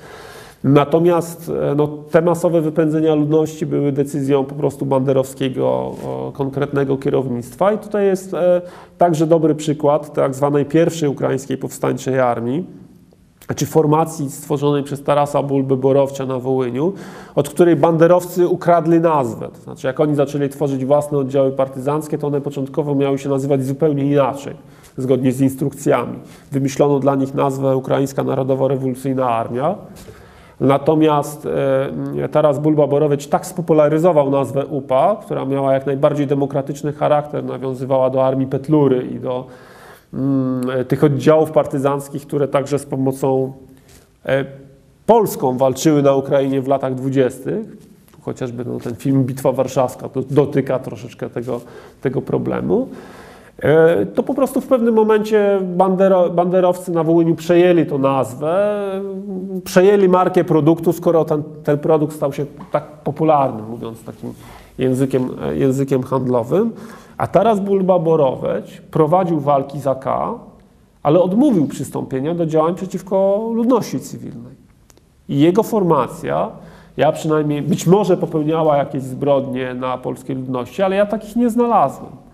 Natomiast e, no, te masowe wypędzenia ludności były decyzją po prostu banderowskiego konkretnego kierownictwa i tutaj jest e, także dobry przykład tak zwanej pierwszej ukraińskiej powstańczej armii, czy formacji stworzonej przez Tarasa Bulby-Borowcia na Wołyniu, od której banderowcy ukradli nazwę. To znaczy, jak oni zaczęli tworzyć własne oddziały partyzanckie, to one początkowo miały się nazywać zupełnie inaczej, zgodnie z instrukcjami. Wymyślono dla nich nazwę Ukraińska Narodowo-Rewolucyjna Armia. Natomiast e, Taras Bulba-Borowicz tak spopularyzował nazwę UPA, która miała jak najbardziej demokratyczny charakter, nawiązywała do armii Petlury i do mm, tych oddziałów partyzanckich, które także z pomocą e, polską walczyły na Ukrainie w latach dwudziestych. Chociażby no, ten film Bitwa Warszawska dotyka troszeczkę tego, tego problemu. E, to po prostu w pewnym momencie bandero, banderowcy na Wołyniu przejęli tą nazwę, przejęli markę produktu, skoro ten, ten produkt stał się tak popularny, mówiąc takim językiem, językiem handlowym. A teraz Bulba Boroweć prowadził walki za K, ale odmówił przystąpienia do działań przeciwko ludności cywilnej. I jego formacja, ja przynajmniej, być może popełniała jakieś zbrodnie na polskiej ludności, ale ja takich nie znalazłem.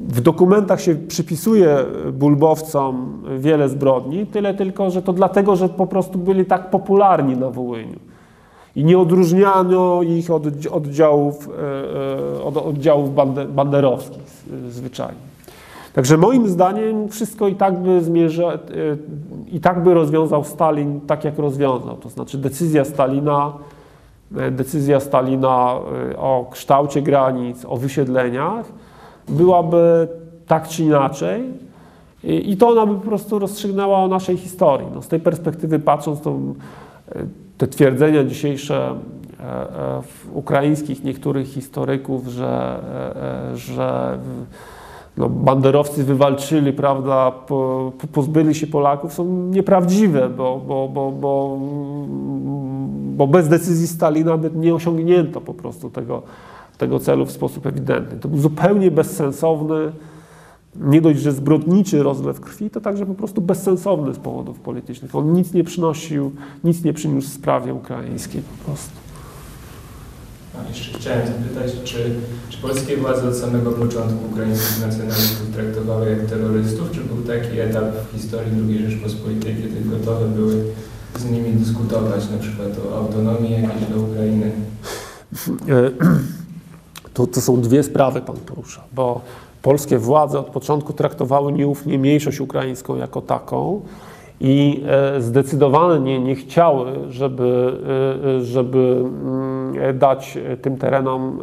W dokumentach się przypisuje bulbowcom wiele zbrodni, tyle tylko, że to dlatego, że po prostu byli tak popularni na Wołyniu. I nie odróżniano ich od oddziałów, e, e, od oddziałów banderowskich zwyczajnie. Także moim zdaniem wszystko i tak by zmierza, e, i tak by rozwiązał Stalin tak, jak rozwiązał. To znaczy decyzja Stalina e, decyzja Stalina e, o kształcie granic, o wysiedleniach byłaby tak czy inaczej i, to ona by po prostu rozstrzygnęła o naszej historii. No, z tej perspektywy patrząc, to e, te twierdzenia dzisiejsze e, e, ukraińskich niektórych historyków, że, że no, banderowcy wywalczyli, prawda, po, pozbyli się Polaków, są nieprawdziwe, bo, bo, bo, bo, bo bez decyzji Stalina by nie osiągnięto po prostu tego, tego celu w sposób ewidentny. To był zupełnie bezsensowny, nie dość, że zbrodniczy rozlew krwi, to także po prostu bezsensowny z powodów politycznych. On nic nie przynosił, nic nie przyniósł sprawie ukraińskiej po prostu. A jeszcze chciałem zapytać, czy, czy polskie władze od samego początku ukraińskich nacjonalistów traktowały jak terrorystów, czy był taki etap w historii II Rzeczpospolitej, kiedy gotowe były z nimi dyskutować na przykład o autonomii jakiejś dla Ukrainy? E, to, to są dwie sprawy Pan porusza, bo polskie władze od początku traktowały nieufnie mniejszość ukraińską jako taką i e, zdecydowanie nie, chciały, żeby, e, żeby mm, dać tym terenom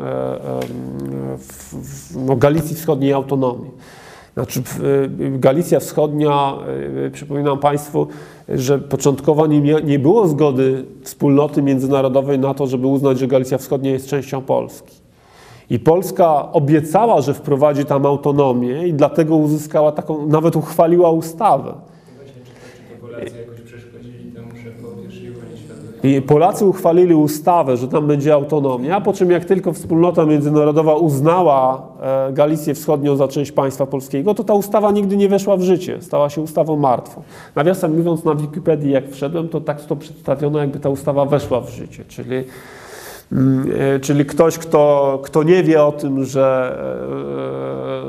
w, w no, Galicji Wschodniej autonomię. Znaczy, Galicja Wschodnia, przypominam Państwu, że początkowo nie, nie było zgody wspólnoty międzynarodowej na to, żeby uznać, że Galicja Wschodnia jest częścią Polski. I Polska obiecała, że wprowadzi tam autonomię i dlatego uzyskała taką, nawet uchwaliła ustawę. I Polacy uchwalili ustawę, że tam będzie autonomia, po czym jak tylko wspólnota międzynarodowa uznała e, Galicję Wschodnią za część państwa polskiego, to ta ustawa nigdy nie weszła w życie. Stała się ustawą martwą. Nawiasem mówiąc, na Wikipedii jak wszedłem, to tak to przedstawiono, jakby ta ustawa weszła w życie, czyli czyli ktoś, kto, kto nie wie o tym, że,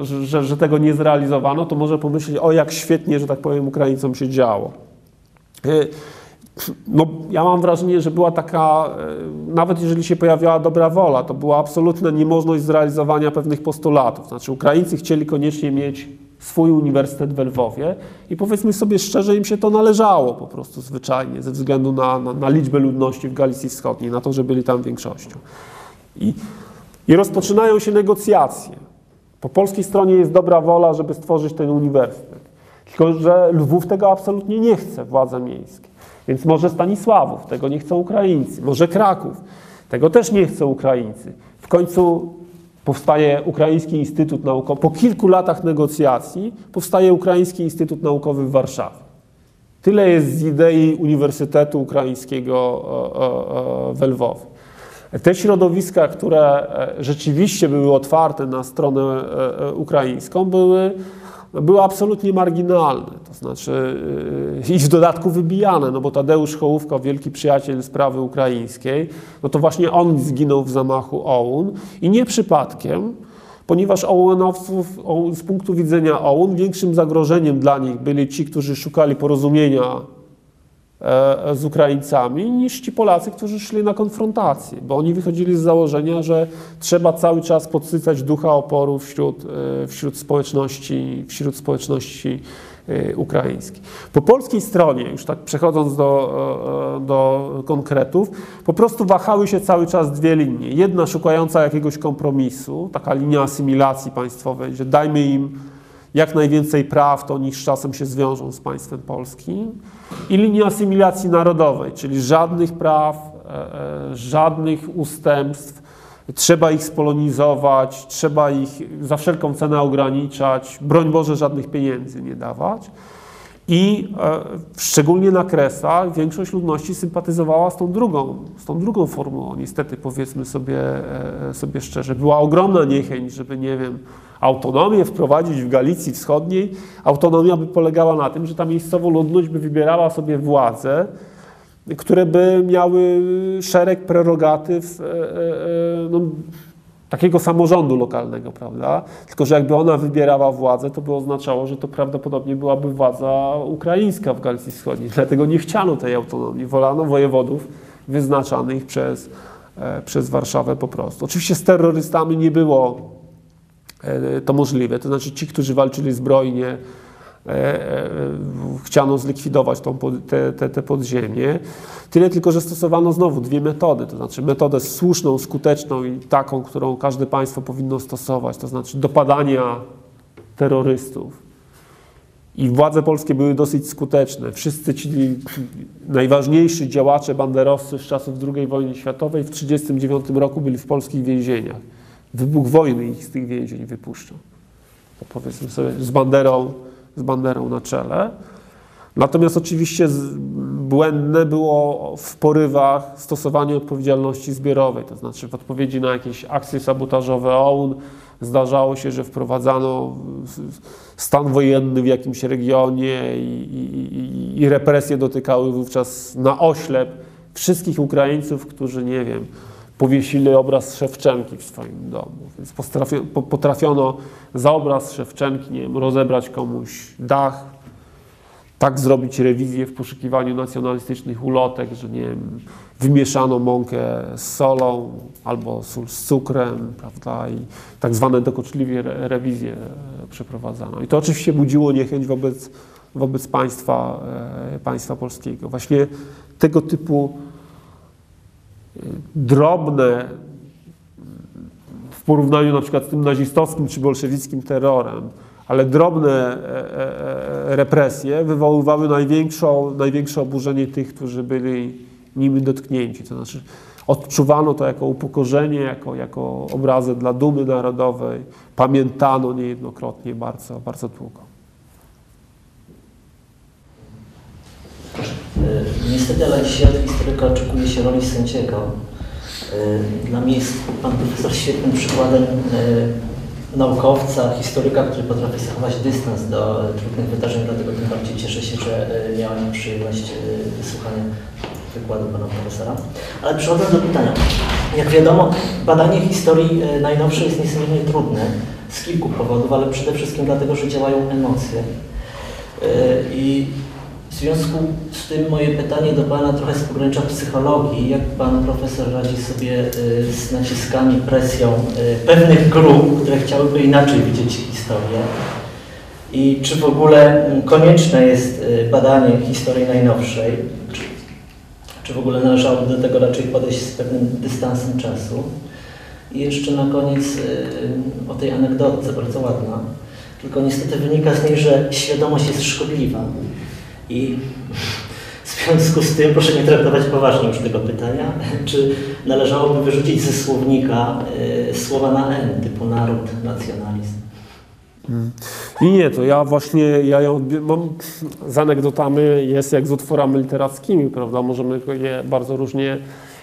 e, że, że tego nie zrealizowano, to może pomyśleć, o jak świetnie, że tak powiem, Ukraińcom się działo. E, no, ja mam wrażenie, że była taka, nawet jeżeli się pojawiała dobra wola, to była absolutna niemożność zrealizowania pewnych postulatów. Znaczy, Ukraińcy chcieli koniecznie mieć swój uniwersytet w Lwowie i powiedzmy sobie szczerze, im się to należało po prostu zwyczajnie, ze względu na, na, na liczbę ludności w Galicji Wschodniej, na to, że byli tam większością. I, I rozpoczynają się negocjacje. Po polskiej stronie jest dobra wola, żeby stworzyć ten uniwersytet. Tylko, że Lwów tego absolutnie nie chce, władze miejskie. Więc może Stanisławów, tego nie chcą Ukraińcy, może Kraków, tego też nie chcą Ukraińcy. W końcu powstaje Ukraiński Instytut Naukowy. Po kilku latach negocjacji powstaje Ukraiński Instytut Naukowy w Warszawie. Tyle jest z idei Uniwersytetu Ukraińskiego e, e, e, w Lwowie. Te środowiska, które rzeczywiście były otwarte na stronę ukraińską, były były absolutnie marginalne, to znaczy yy, i w dodatku wybijane, no bo Tadeusz Hołówka, wielki przyjaciel sprawy ukraińskiej, no to właśnie on zginął w zamachu OUN i nie przypadkiem, ponieważ OUN-owców z punktu widzenia OUN większym zagrożeniem dla nich byli ci, którzy szukali porozumienia z Ukraińcami niż ci Polacy, którzy szli na konfrontację, bo oni wychodzili z założenia, że trzeba cały czas podsycać ducha oporu wśród, e, wśród społeczności, wśród społeczności e, ukraińskiej. Po polskiej stronie, już tak przechodząc do, do konkretów, po prostu wahały się cały czas dwie linie. Jedna szukająca jakiegoś kompromisu, taka linia asymilacji państwowej, że dajmy im jak najwięcej praw, to oni z czasem się zwiążą z państwem polskim. I linia asymilacji narodowej, czyli żadnych praw, e, e, żadnych ustępstw, trzeba ich spolonizować, trzeba ich za wszelką cenę ograniczać, broń Boże, żadnych pieniędzy nie dawać. I e, szczególnie na Kresach większość ludności sympatyzowała z tą drugą, z tą drugą formułą. Niestety, powiedzmy sobie, sobie szczerze, była ogromna niechęć, żeby, nie wiem, autonomię wprowadzić w Galicji Wschodniej. Autonomia by polegała na tym, że ta miejscowa ludność by wybierała sobie władze, które by miały szereg prerogatyw e, e, e, no, takiego samorządu lokalnego, prawda? Tylko, że jakby ona wybierała władzę, to by oznaczało, że to prawdopodobnie byłaby władza ukraińska w Galicji Wschodniej. Dlatego nie chciano tej autonomii. Wolano wojewodów wyznaczanych przez, przez Warszawę po prostu. Oczywiście z terrorystami nie było to możliwe. To znaczy ci, którzy walczyli zbrojnie, e, e, chciano zlikwidować tą, te, te, te podziemie. Tyle tylko, że stosowano znowu dwie metody, to znaczy metodę słuszną, skuteczną i taką, którą każde państwo powinno stosować, to znaczy dopadania terrorystów. I władze polskie były dosyć skuteczne. Wszyscy ci najważniejsi działacze banderowcy z czasów II wojny światowej w 1939 roku byli w polskich więzieniach. Wybuch wojny ich z tych więzień wypuszczał. To powiedzmy sobie z banderą, z banderą na czele. Natomiast oczywiście błędne było w porywach stosowanie odpowiedzialności zbiorowej, to znaczy w odpowiedzi na jakieś akcje sabotażowe OUN zdarzało się, że wprowadzano stan wojenny w jakimś regionie i, i- i represje dotykały wówczas na oślep wszystkich Ukraińców, którzy, nie wiem, powiesili obraz Szewczenki w swoim domu. Więc potrafiono za obraz Szewczenki, nie wiem, rozebrać komuś dach, tak zrobić rewizję w poszukiwaniu nacjonalistycznych ulotek, że nie wiem, wymieszano mąkę z solą albo sól z cukrem, prawda, i tak zwane dokuczliwie re- rewizje e, przeprowadzano. I to oczywiście budziło niechęć wobec, wobec państwa, e, państwa polskiego. Właśnie tego typu drobne w porównaniu na przykład z tym nazistowskim czy bolszewickim terrorem, ale drobne e, e, e, represje wywoływały największą, największe oburzenie tych, którzy byli nimi dotknięci. To znaczy odczuwano to jako upokorzenie, jako, jako obrazę dla dumy narodowej. Pamiętano niejednokrotnie bardzo, bardzo długo. Niestety, ale dzisiaj od historyka oczekuje się roli sędziego. Dla mnie jest pan profesor świetnym przykładem y, naukowca, historyka, który potrafi zachować dystans do trudnych wydarzeń, dlatego tym bardziej cieszę się, że miałem przyjemność wysłuchania wykładu pana profesora. Ale przechodząc do pytania. Jak wiadomo, badanie historii najnowszej jest niesłychanie trudne z kilku powodów, ale przede wszystkim dlatego, że działają emocje. I w związku z tym moje pytanie do Pana trochę z pogranicza psychologii. Jak Pan Profesor radzi sobie y, z naciskami, presją y, pewnych grup, które chciałyby inaczej widzieć historię? I czy w ogóle mm, konieczne jest y, badanie historii najnowszej? Czy, czy w ogóle należałoby do tego raczej podejść z pewnym dystansem czasu? I jeszcze na koniec o tej anegdotce, bardzo ładna. Tylko niestety wynika z niej, że świadomość jest szkodliwa. I w związku z tym proszę nie traktować poważnie już tego pytania, czy należałoby wyrzucić ze słownika y, słowa na N, typu naród, nacjonalizm. I nie, to ja właśnie, ja ją odbi- mam, z anegdotami jest jak z utworami literackimi, prawda? Możemy je bardzo różnie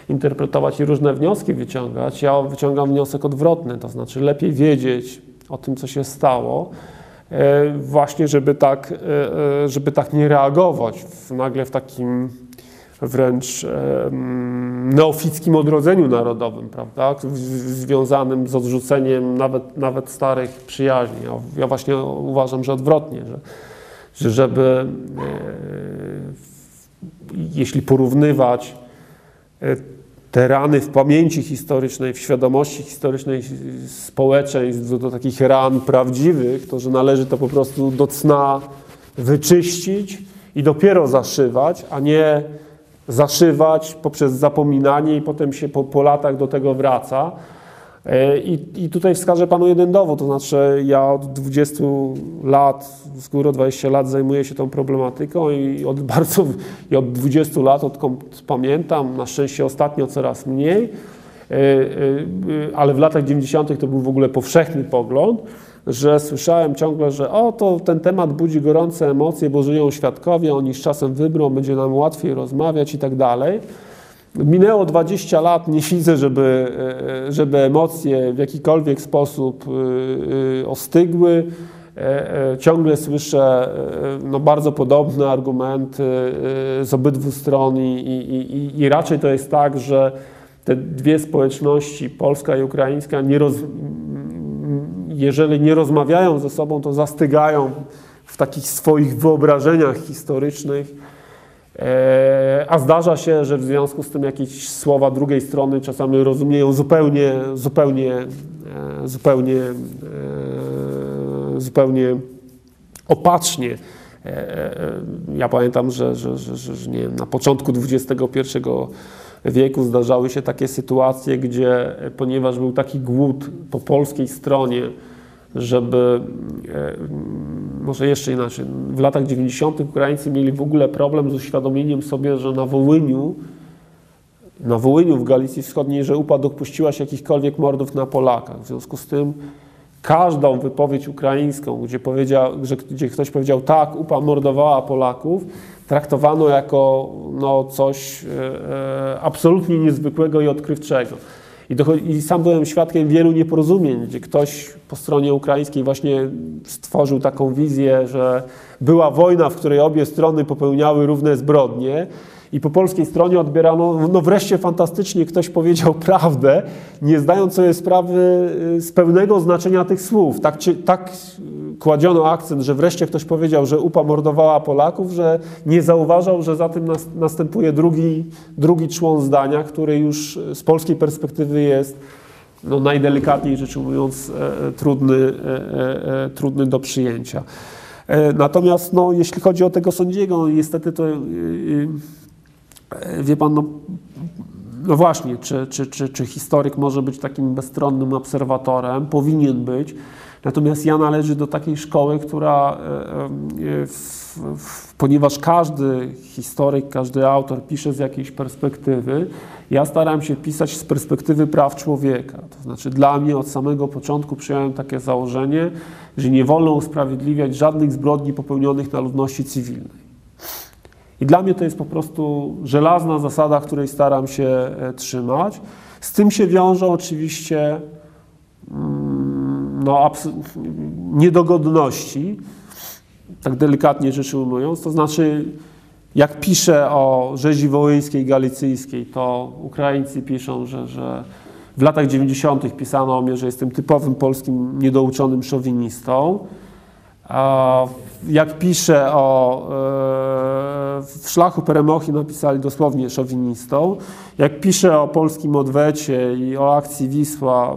interpretować i różne wnioski wyciągać. Ja wyciągam wniosek odwrotny, to znaczy lepiej wiedzieć o tym, co się stało, e, właśnie żeby tak, e, e, żeby tak nie reagować w, nagle w takim wręcz e, neofickim odrodzeniu narodowym, prawda? Związanym z odrzuceniem nawet, nawet starych przyjaźni. Ja, właśnie uważam, że odwrotnie, że, że żeby e, jeśli porównywać e, te rany w pamięci historycznej, w świadomości historycznej społeczeństw do, do takich ran prawdziwych, to że należy to po prostu do cna wyczyścić i dopiero zaszywać, a nie zaszywać poprzez zapominanie i potem się po, po latach do tego wraca. I, I tutaj wskażę Panu jeden dowód, to znaczy ja od 20 lat, góry 20 lat zajmuję się tą problematyką i od bardzo, i od 20 lat, odkąd pamiętam, na szczęście ostatnio coraz mniej, e, e, ale w latach 90. to był w ogóle powszechny pogląd, że słyszałem ciągle, że o, to ten temat budzi gorące emocje, bo żyją świadkowie, oni z czasem wybrą, będzie nam łatwiej rozmawiać i tak dalej. Minęło 20 lat, nie widzę, żeby, e, żeby emocje w jakikolwiek sposób e, e, ostygły. Ciągle słyszę no, bardzo podobne argumenty z obydwu stron i, i, i, i raczej to jest tak, że te dwie społeczności, polska i ukraińska, nie roz, jeżeli nie rozmawiają ze sobą, to zastygają w takich swoich wyobrażeniach historycznych. E, A zdarza się, że w związku z tym jakieś słowa drugiej strony czasami rozumieją zupełnie, zupełnie, e, zupełnie, e, zupełnie opacznie. Ja pamiętam, że, że, że, że nie wiem, na początku XXI wieku zdarzały się takie sytuacje, gdzie ponieważ był taki głód po polskiej stronie, żeby, może jeszcze inaczej, w latach 90. Ukraińcy mieli w ogóle problem z uświadomieniem sobie, że na Wołyniu na Wołyniu w Galicji Wschodniej, że UPA dopuściła się jakichkolwiek mordów na Polakach. W związku z tym każdą wypowiedź ukraińską, gdzie, powiedział, że, gdzie ktoś powiedział tak, UPA mordowała Polaków, traktowano jako no, coś e, e absolutnie niezwykłego i odkrywczego. I, dochodzi, I, sam byłem świadkiem wielu nieporozumień, gdzie ktoś po stronie ukraińskiej właśnie stworzył taką wizję, że była wojna, w której obie strony popełniały równe zbrodnie, i po polskiej stronie odbierano, no wreszcie fantastycznie ktoś powiedział prawdę, nie zdając sobie sprawy y, z pełnego znaczenia tych słów. Tak, tak kładziono akcent, że wreszcie ktoś powiedział, że UPA mordowała Polaków, że nie zauważał, że za tym nas, następuje drugi, drugi człon zdania, który już z polskiej perspektywy jest no, najdelikatniej rzecz ujmując e, e trudny, e, e, trudny do przyjęcia. E, natomiast no, jeśli chodzi o tego sędziego, niestety to e, Wie pan, no, no właśnie, czy, czy, czy, czy historyk może być takim bezstronnym obserwatorem? Powinien być. Natomiast ja należę do takiej szkoły, która, e, e, w, w, ponieważ każdy historyk, każdy autor pisze z jakiejś perspektywy, ja starałem się pisać z perspektywy praw człowieka. To znaczy, dla mnie od samego początku przyjąłem takie założenie, że nie wolno usprawiedliwiać żadnych zbrodni popełnionych na ludności cywilnej. I dla mnie to jest po prostu żelazna zasada, której staram się e, trzymać. Z tym się wiążą oczywiście mm, no, niedogodności, tak delikatnie rzecz ujmując. To znaczy, jak piszę o rzezi wołyńskiej, galicyjskiej, to Ukraińcy piszą, że, że w latach 90. pisano o mnie, że jestem typowym polskim niedouczonym szowinistą. Jak piszę o e, w szlachu Peremochi napisali dosłownie szowinistą. Jak piszę o polskim odwecie i o akcji Wisła,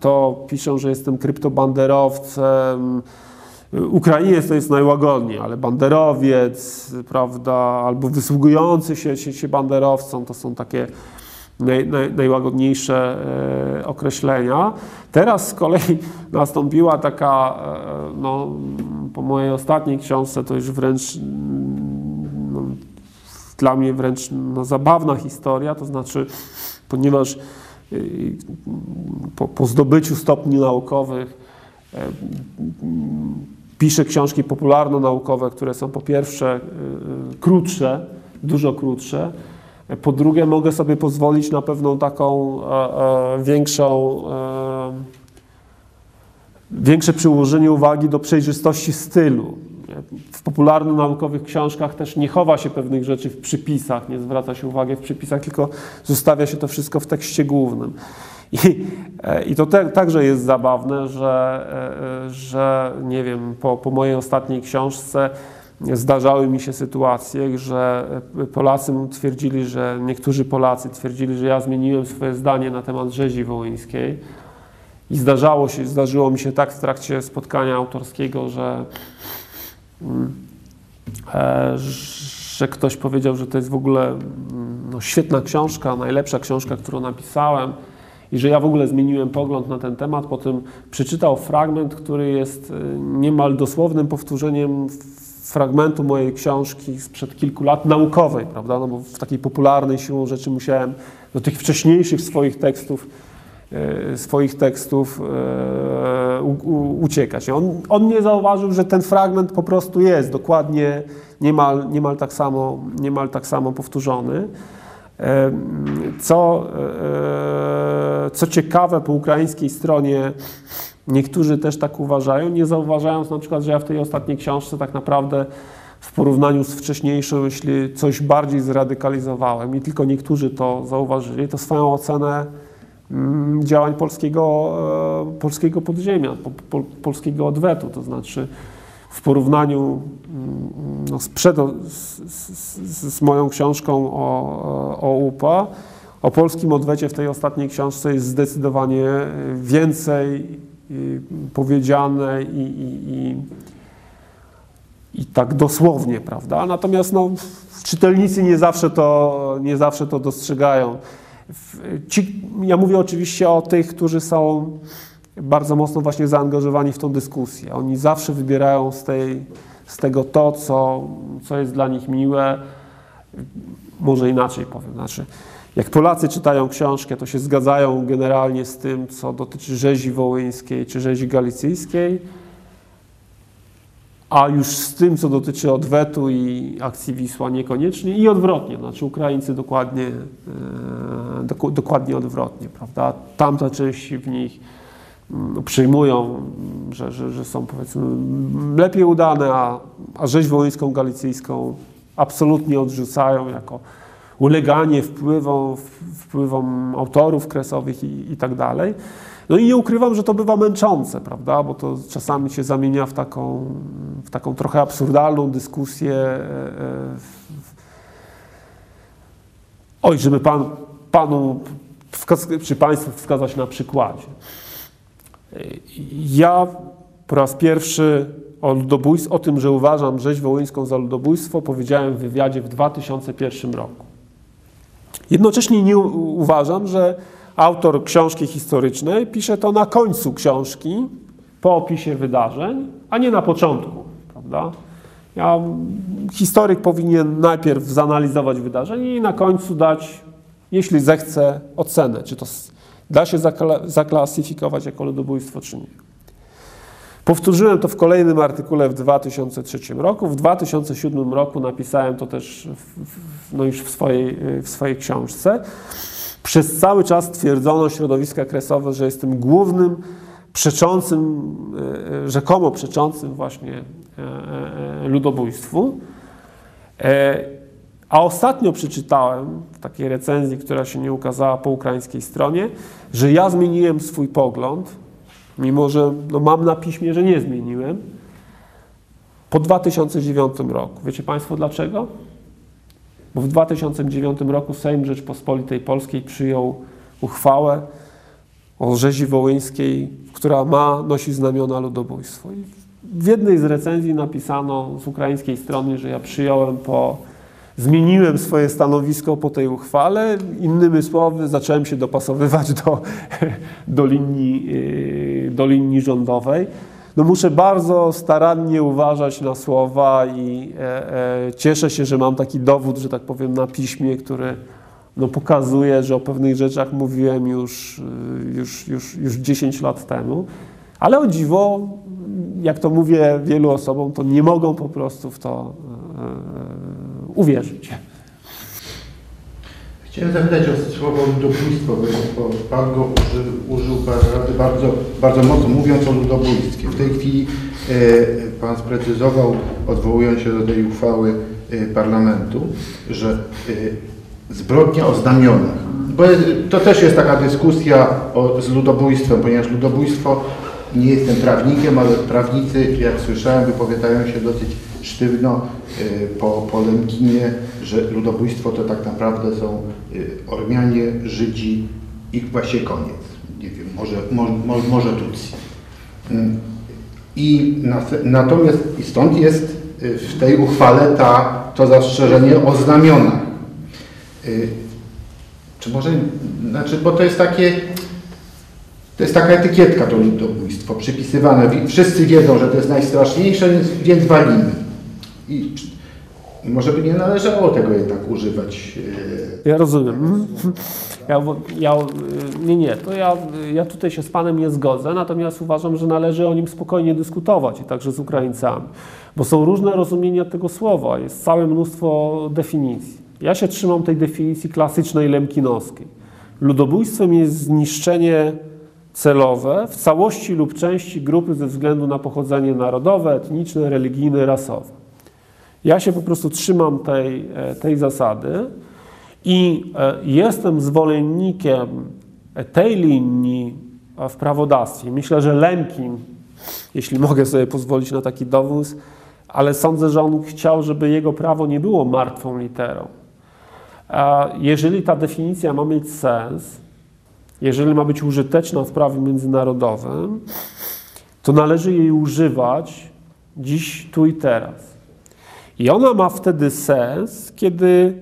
to piszą, że jestem kryptobanderowcem. Ukrainiec to jest najłagodniej, ale banderowiec, prawda, albo wysługujący się, się, się banderowcom, to są takie naj, naj, najłagodniejsze e, określenia. Teraz z kolei nastąpiła taka, e, no, po mojej ostatniej książce, to już wręcz no, dla mnie wręcz no, zabawna historia, to znaczy, ponieważ y, po, po zdobyciu stopni naukowych e, piszę książki popularno-naukowe, które są po pierwsze krótsze, dużo krótsze, po drugie, mogę sobie pozwolić na pewną taką e, e, większą, e, większe przyłożenie uwagi do przejrzystości stylu. W popularno-naukowych książkach też nie chowa się pewnych rzeczy w przypisach, nie zwraca się uwagi w przypisach, tylko zostawia się to wszystko w tekście głównym. I, i to te, także jest zabawne, że, że nie wiem, po, po mojej ostatniej książce zdarzały mi się sytuacje, że Polacy twierdzili, że niektórzy Polacy twierdzili, że ja zmieniłem swoje zdanie na temat rzezi wołyńskiej. I zdarzało się, zdarzyło mi się tak w trakcie spotkania autorskiego, że, mm, e, że ktoś powiedział, że to jest w ogóle mm, no, świetna książka, najlepsza książka, którą napisałem i że ja w ogóle zmieniłem pogląd na ten temat. Potem przeczytał fragment, który jest e, niemal dosłownym powtórzeniem fragmentu mojej książki sprzed kilku lat, naukowej, prawda? No bo w takiej popularnej siłą rzeczy musiałem do tych wcześniejszych swoich tekstów, e, swoich tekstów e, uciekać. On, on nie zauważył, że ten fragment po prostu jest dokładnie niemal, niemal, tak, samo, niemal tak samo powtórzony. E, co, co ciekawe, po ukraińskiej stronie Niektórzy też tak uważają, nie zauważając na przykład, że ja w tej ostatniej książce tak naprawdę w porównaniu z wcześniejszą, jeśli coś bardziej zradykalizowałem i tylko niektórzy to zauważyli, to swoją ocenę mm, działań polskiego, e, polskiego podziemia, po, polskiego odwetu, to znaczy w porównaniu mm, no, z, z, z, moją książką o, o UPA, o polskim odwecie w tej ostatniej książce jest zdecydowanie więcej powiedziane i, i, i i tak dosłownie, prawda? Natomiast no, czytelnicy nie zawsze to, nie zawsze to dostrzegają. Ci, ja mówię oczywiście o tych, którzy są bardzo mocno właśnie zaangażowani w tą dyskusję. Oni zawsze wybierają z, tej, z tego to, co, co jest dla nich miłe. Może inaczej powiem. Znaczy, jak Polacy czytają książkę, to się zgadzają generalnie z tym, co dotyczy rzezi wołyńskiej czy rzezi galicyjskiej, a już z tym, co dotyczy odwetu i akcji Wisła niekoniecznie i odwrotnie, znaczy Ukraińcy dokładnie, e, dokładnie odwrotnie, prawda? Tamta część w nich mm, przyjmują, że, że, że są powiedzmy lepiej udane, a, a rzeź wołyńską galicyjską absolutnie odrzucają jako uleganie wpływom, wpływom autorów kresowych i, i tak dalej. No i nie ukrywam, że to bywa męczące, prawda, bo to czasami się zamienia w taką, w taką trochę absurdalną dyskusję. E, e, oj, żeby pan, panu, czy państwu wskazać na przykładzie. Ja po raz pierwszy o, ludobójstw, o tym, że uważam rzeź wołyńską za ludobójstwo, powiedziałem w wywiadzie w 2001 roku. Jednocześnie nie uważam, że autor książki historycznej pisze to na końcu książki, po opisie wydarzeń, a nie na początku, prawda? Ja, historyk powinien najpierw zanalizować wydarzenie i na końcu dać, jeśli zechce, ocenę, czy to da się zaklasyfikować jako ludobójstwo, czy nie. Powtórzyłem to w kolejnym artykule w 2003 roku. W 2007 roku napisałem to też w, no już w swojej, w swojej książce. Przez cały czas twierdzono środowiska kresowe, że jestem głównym przeczącym, e, rzekomo przeczącym właśnie e, e, ludobójstwu. A ostatnio przeczytałem w takiej recenzji, która się nie ukazała po ukraińskiej stronie, że ja zmieniłem swój pogląd, mimo że no mam na piśmie, że nie zmieniłem, po 2009 roku. Wiecie Państwo dlaczego? Bo w 2009 roku Sejm Rzeczpospolitej Polskiej przyjął uchwałę o rzezi wołyńskiej, która ma, nosi znamiona ludobójstwo. I w jednej z recenzji napisano z ukraińskiej strony, że ja przyjąłem po, zmieniłem swoje stanowisko po tej uchwale. Innymi słowy, zacząłem się dopasowywać do, do, linii, yy, do linii rządowej no muszę bardzo starannie uważać na słowa i e, e, cieszę się, że mam taki dowód, że tak powiem, na piśmie, który no, pokazuje, że o pewnych rzeczach mówiłem już, y, już, już, już 10 lat temu. Ale o dziwo, jak to mówię wielu osobom, to nie mogą po prostu w to e uwierzyć. Chciałem zapytać o słowo ludobójstwo, bo Pan go użył, użył bardzo, bardzo mocno, mówiąc o ludobójstwie. W tej chwili e, Pan sprecyzował, odwołując się do tej uchwały e, parlamentu, że e, zbrodnia o znamionach. Bo to też jest taka dyskusja o, z ludobójstwem, ponieważ ludobójstwo, nie jestem prawnikiem, ale prawnicy, jak słyszałem, wypowiadają się dosyć sztywno y, po, po Lemkinie, że ludobójstwo to tak naprawdę są y, Ormianie, Żydzi i właśnie koniec. Nie wiem, może, może, może Tutsi. Mm. I natomiast i stąd jest y, w tej uchwale ta, to zastrzeżenie o znamionach. Czy może, znaczy, bo to jest takie, to jest taka etykietka to ludobójstwo przypisywane. Wszyscy wiedzą, że to jest najstraszniejsze, więc walimy. I może by nie należało tego jednak używać. E, ja rozumiem. Ja, ja, nie, nie, to ja, ja tutaj się z Panem nie zgodzę, natomiast uważam, że należy o nim spokojnie dyskutować i także z Ukraińcami, bo są różne rozumienia tego słowa, jest całe mnóstwo definicji. Ja się trzymam tej definicji klasycznej lemkinowskiej. Ludobójstwem jest zniszczenie celowe w całości lub części grupy ze względu na pochodzenie narodowe, etniczne, religijne, rasowe. Ja się po prostu trzymam tej, e, tej zasady i e, jestem zwolennikiem tej linii w prawodawstwie. Myślę, że Lemkin, jeśli mogę sobie pozwolić na taki dowód, ale sądzę, że on chciał, żeby jego prawo nie było martwą literą. Jeżeli ta definicja ma mieć sens, jeżeli ma być użyteczna w prawie międzynarodowym, to należy jej używać dziś, tu i teraz. I ona ma wtedy sens, kiedy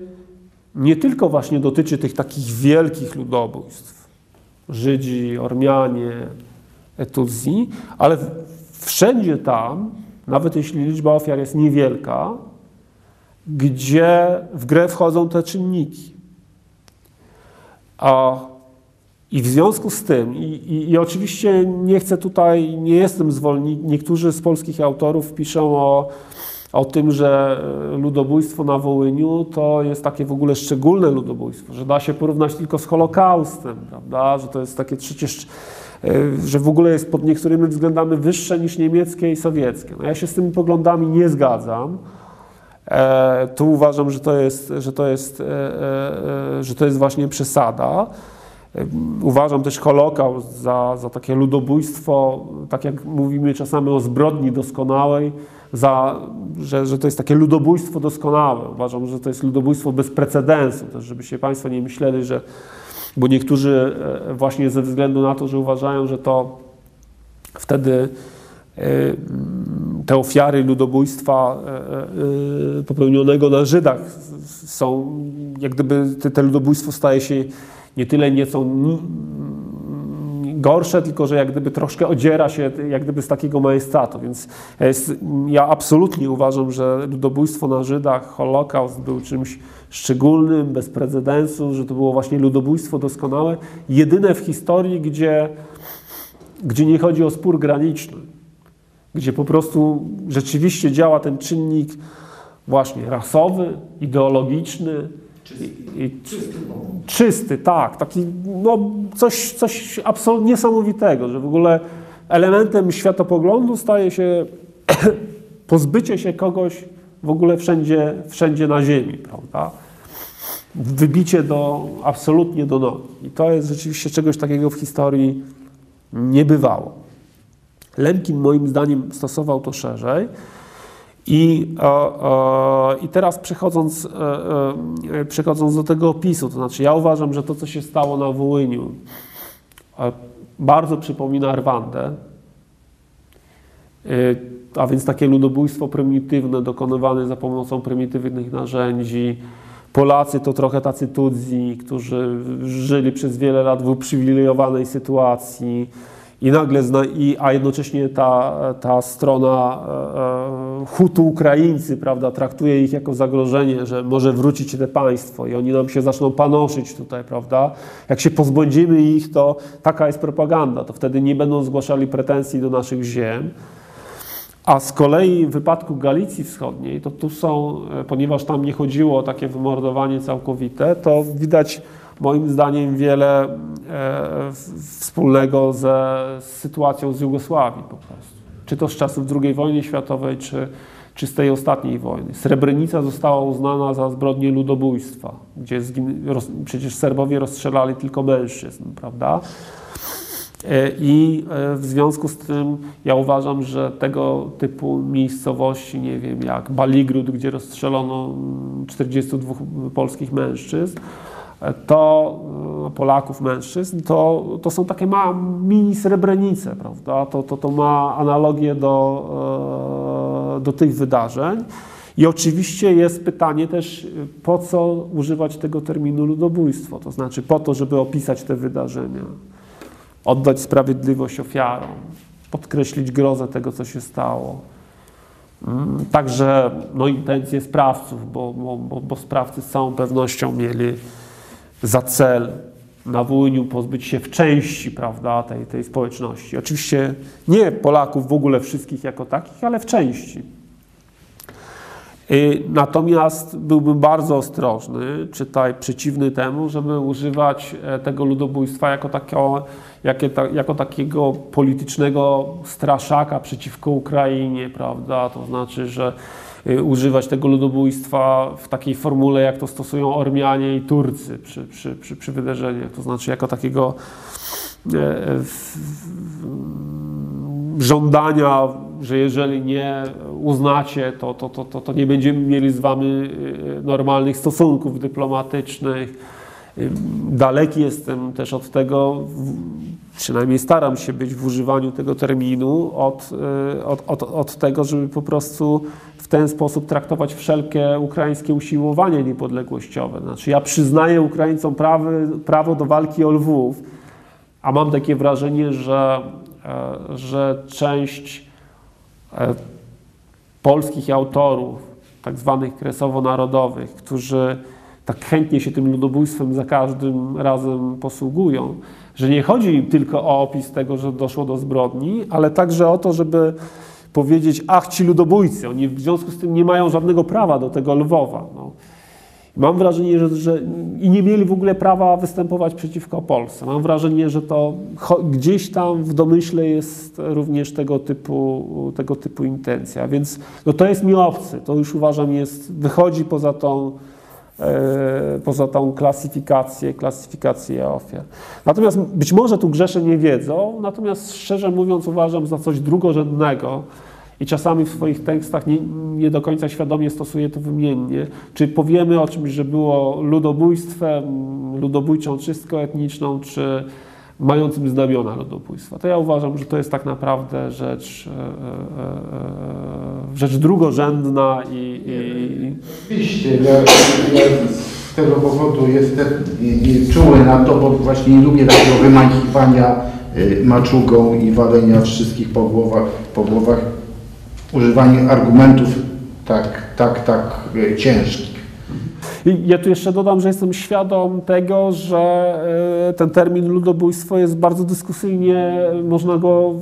nie tylko właśnie dotyczy tych takich wielkich ludobójstw, Żydzi, Ormianie, Etuzji, ale wszędzie tam, nawet jeśli liczba ofiar jest niewielka, gdzie w grę wchodzą te czynniki. A, I w związku z tym, i, i, i oczywiście nie chcę tutaj, nie jestem zwolennikiem, niektórzy z polskich autorów piszą o, o tym, że ludobójstwo na Wołyniu to jest takie w ogóle szczególne ludobójstwo, że da się porównać tylko z Holokaustem, prawda? że to jest takie przecież, że w ogóle jest pod niektórymi względami wyższe niż niemieckie i sowieckie. No ja się z tymi poglądami nie zgadzam. E, tu uważam, że to jest, że to jest, e, e, że to jest właśnie przesada. Uważam też Holokaust za, za takie ludobójstwo, tak jak mówimy czasami o zbrodni doskonałej, za, że, że to jest takie ludobójstwo doskonałe. Uważam, że to jest ludobójstwo bez precedensu, też Państwo nie myśleli, że, bo niektórzy właśnie ze względu na to, że uważają, że to wtedy te ofiary ludobójstwa popełnionego na Żydach są, jak gdyby te, ludobójstwo staje się nie tyle nieco gorsze, tylko że jak gdyby troszkę odziera się jak gdyby z takiego majestatu. Więc jest, ja absolutnie uważam, że ludobójstwo na Żydach, Holokaust był czymś szczególnym, bez precedensu, że to było właśnie ludobójstwo doskonałe, jedyne w historii, gdzie, gdzie nie chodzi o spór graniczny gdzie po prostu rzeczywiście działa ten czynnik właśnie rasowy, ideologiczny. Czysty, i, czysty, czysty, tak, taki no, coś, coś absolutnie niesamowitego, że w ogóle elementem światopoglądu staje się pozbycie się kogoś w ogóle wszędzie, wszędzie na ziemi, prawda? Wybicie do, absolutnie do nogi. I to jest rzeczywiście czegoś takiego w historii nie bywało. Lemkin moim zdaniem stosował to szerzej. I, e, e, I teraz przechodząc, e, przechodząc do tego opisu, to znaczy ja uważam, że to, co się stało na Wołyniu, bardzo przypomina Rwandę, a więc takie ludobójstwo prymitywne dokonywane za pomocą prymitywnych narzędzi. Polacy to trochę tacy Tutsi, którzy żyli przez wiele lat w uprzywilejowanej sytuacji i nagle, i, a jednocześnie ta, ta strona e, e, Hutu Ukraińcy, prawda, traktuje ich jako zagrożenie, że może wrócić te państwo i oni nam się zaczną panoszyć tutaj, prawda. Jak się pozbędziemy ich, to taka jest propaganda, to wtedy nie będą zgłaszali pretensji do naszych ziem. A z kolei w wypadku Galicji Wschodniej, to tu są, e, ponieważ tam nie chodziło o takie wymordowanie całkowite, to widać moim zdaniem wiele e, wspólnego ze sytuacją z Jugosławii po prostu. Czy to z czasów II wojny światowej, czy, czy z tej ostatniej wojny. Srebrenica została uznana za zbrodnię ludobójstwa, gdzie roz, przecież Serbowie rozstrzelali tylko mężczyzn, prawda? E, I e, w związku z tym ja uważam, że tego typu miejscowości, nie wiem, jak Baligród, gdzie rozstrzelono 42 polskich mężczyzn, to e, Polaków, mężczyzn, to, to są takie ma, mini srebrenice, prawda? To, to, to ma analogię do, e, do tych wydarzeń. I oczywiście jest pytanie też, po co używać tego terminu ludobójstwo, to znaczy po to, żeby opisać te wydarzenia, oddać sprawiedliwość ofiarom, podkreślić grozę tego, co się stało. Mm, także no, intencje sprawców, bo, bo, bo sprawcy z całą pewnością mieli za cel na Wołyniu pozbyć się w części prawda, tej, tej społeczności. Oczywiście nie Polaków w ogóle wszystkich jako takich, ale w części. Y, natomiast byłbym bardzo ostrożny, czytaj przeciwny temu, żeby używać e, tego ludobójstwa jako, takiego, jako takiego politycznego straszaka przeciwko Ukrainie, prawda? To znaczy, że używać tego ludobójstwa w takiej formule, jak to stosują Ormianie i Turcy przy, przy, przy, przy wydarzeniach. To znaczy jako takiego e, żądania, że jeżeli nie uznacie, to, to, to, to, to nie będziemy mieli z wami y, normalnych stosunków dyplomatycznych. Y, daleki jestem też od tego, przynajmniej staram się być w używaniu tego terminu, od, od, od, od tego, żeby po prostu w ten sposób traktować wszelkie ukraińskie usiłowania niepodległościowe. Znaczy, ja przyznaję Ukraińcom prawy, prawo do walki o Lwów, a mam takie wrażenie, że, e, że część e, polskich autorów, tak zwanych kresowo-narodowych, którzy tak chętnie się tym ludobójstwem za każdym razem posługują, że nie chodzi im tylko o opis tego, że doszło do zbrodni, ale także o to, żeby powiedzieć, ach, ci ludobójcy, oni w związku z tym nie mają żadnego prawa do tego Lwowa. No. Mam wrażenie, że, że i nie mieli w ogóle prawa występować przeciwko Polsce. Mam wrażenie, że to gdzieś tam w domyśle jest również tego typu, tego typu intencja. Więc no to jest mi obcy. To już uważam jest, wychodzi poza tą, e, poza tą klasyfikację, klasyfikację ofiar. Natomiast być może tu grzeszę nie wiedzą, natomiast szczerze mówiąc uważam za coś drugorzędnego, i czasami w swoich tekstach nie, nie, do końca świadomie stosuję to wymiennie. Czy powiemy o czymś, że było ludobójstwem, ludobójczą czystką etniczną, czy mającym znamiona ludobójstwa. To ja uważam, że to jest tak naprawdę rzecz, e, e, e, rzecz drugorzędna i... i... Oczywiście, ja, ja z tego powodu jestem czuły na to, bo właśnie nie lubię takiego wymachiwania maczugą i walenia wszystkich po głowach, po głowach używanie argumentów tak, tak, tak e, ciężkich. Ja tu jeszcze dodam, że jestem świadom tego, że e, ten termin ludobójstwo jest bardzo dyskusyjnie, można go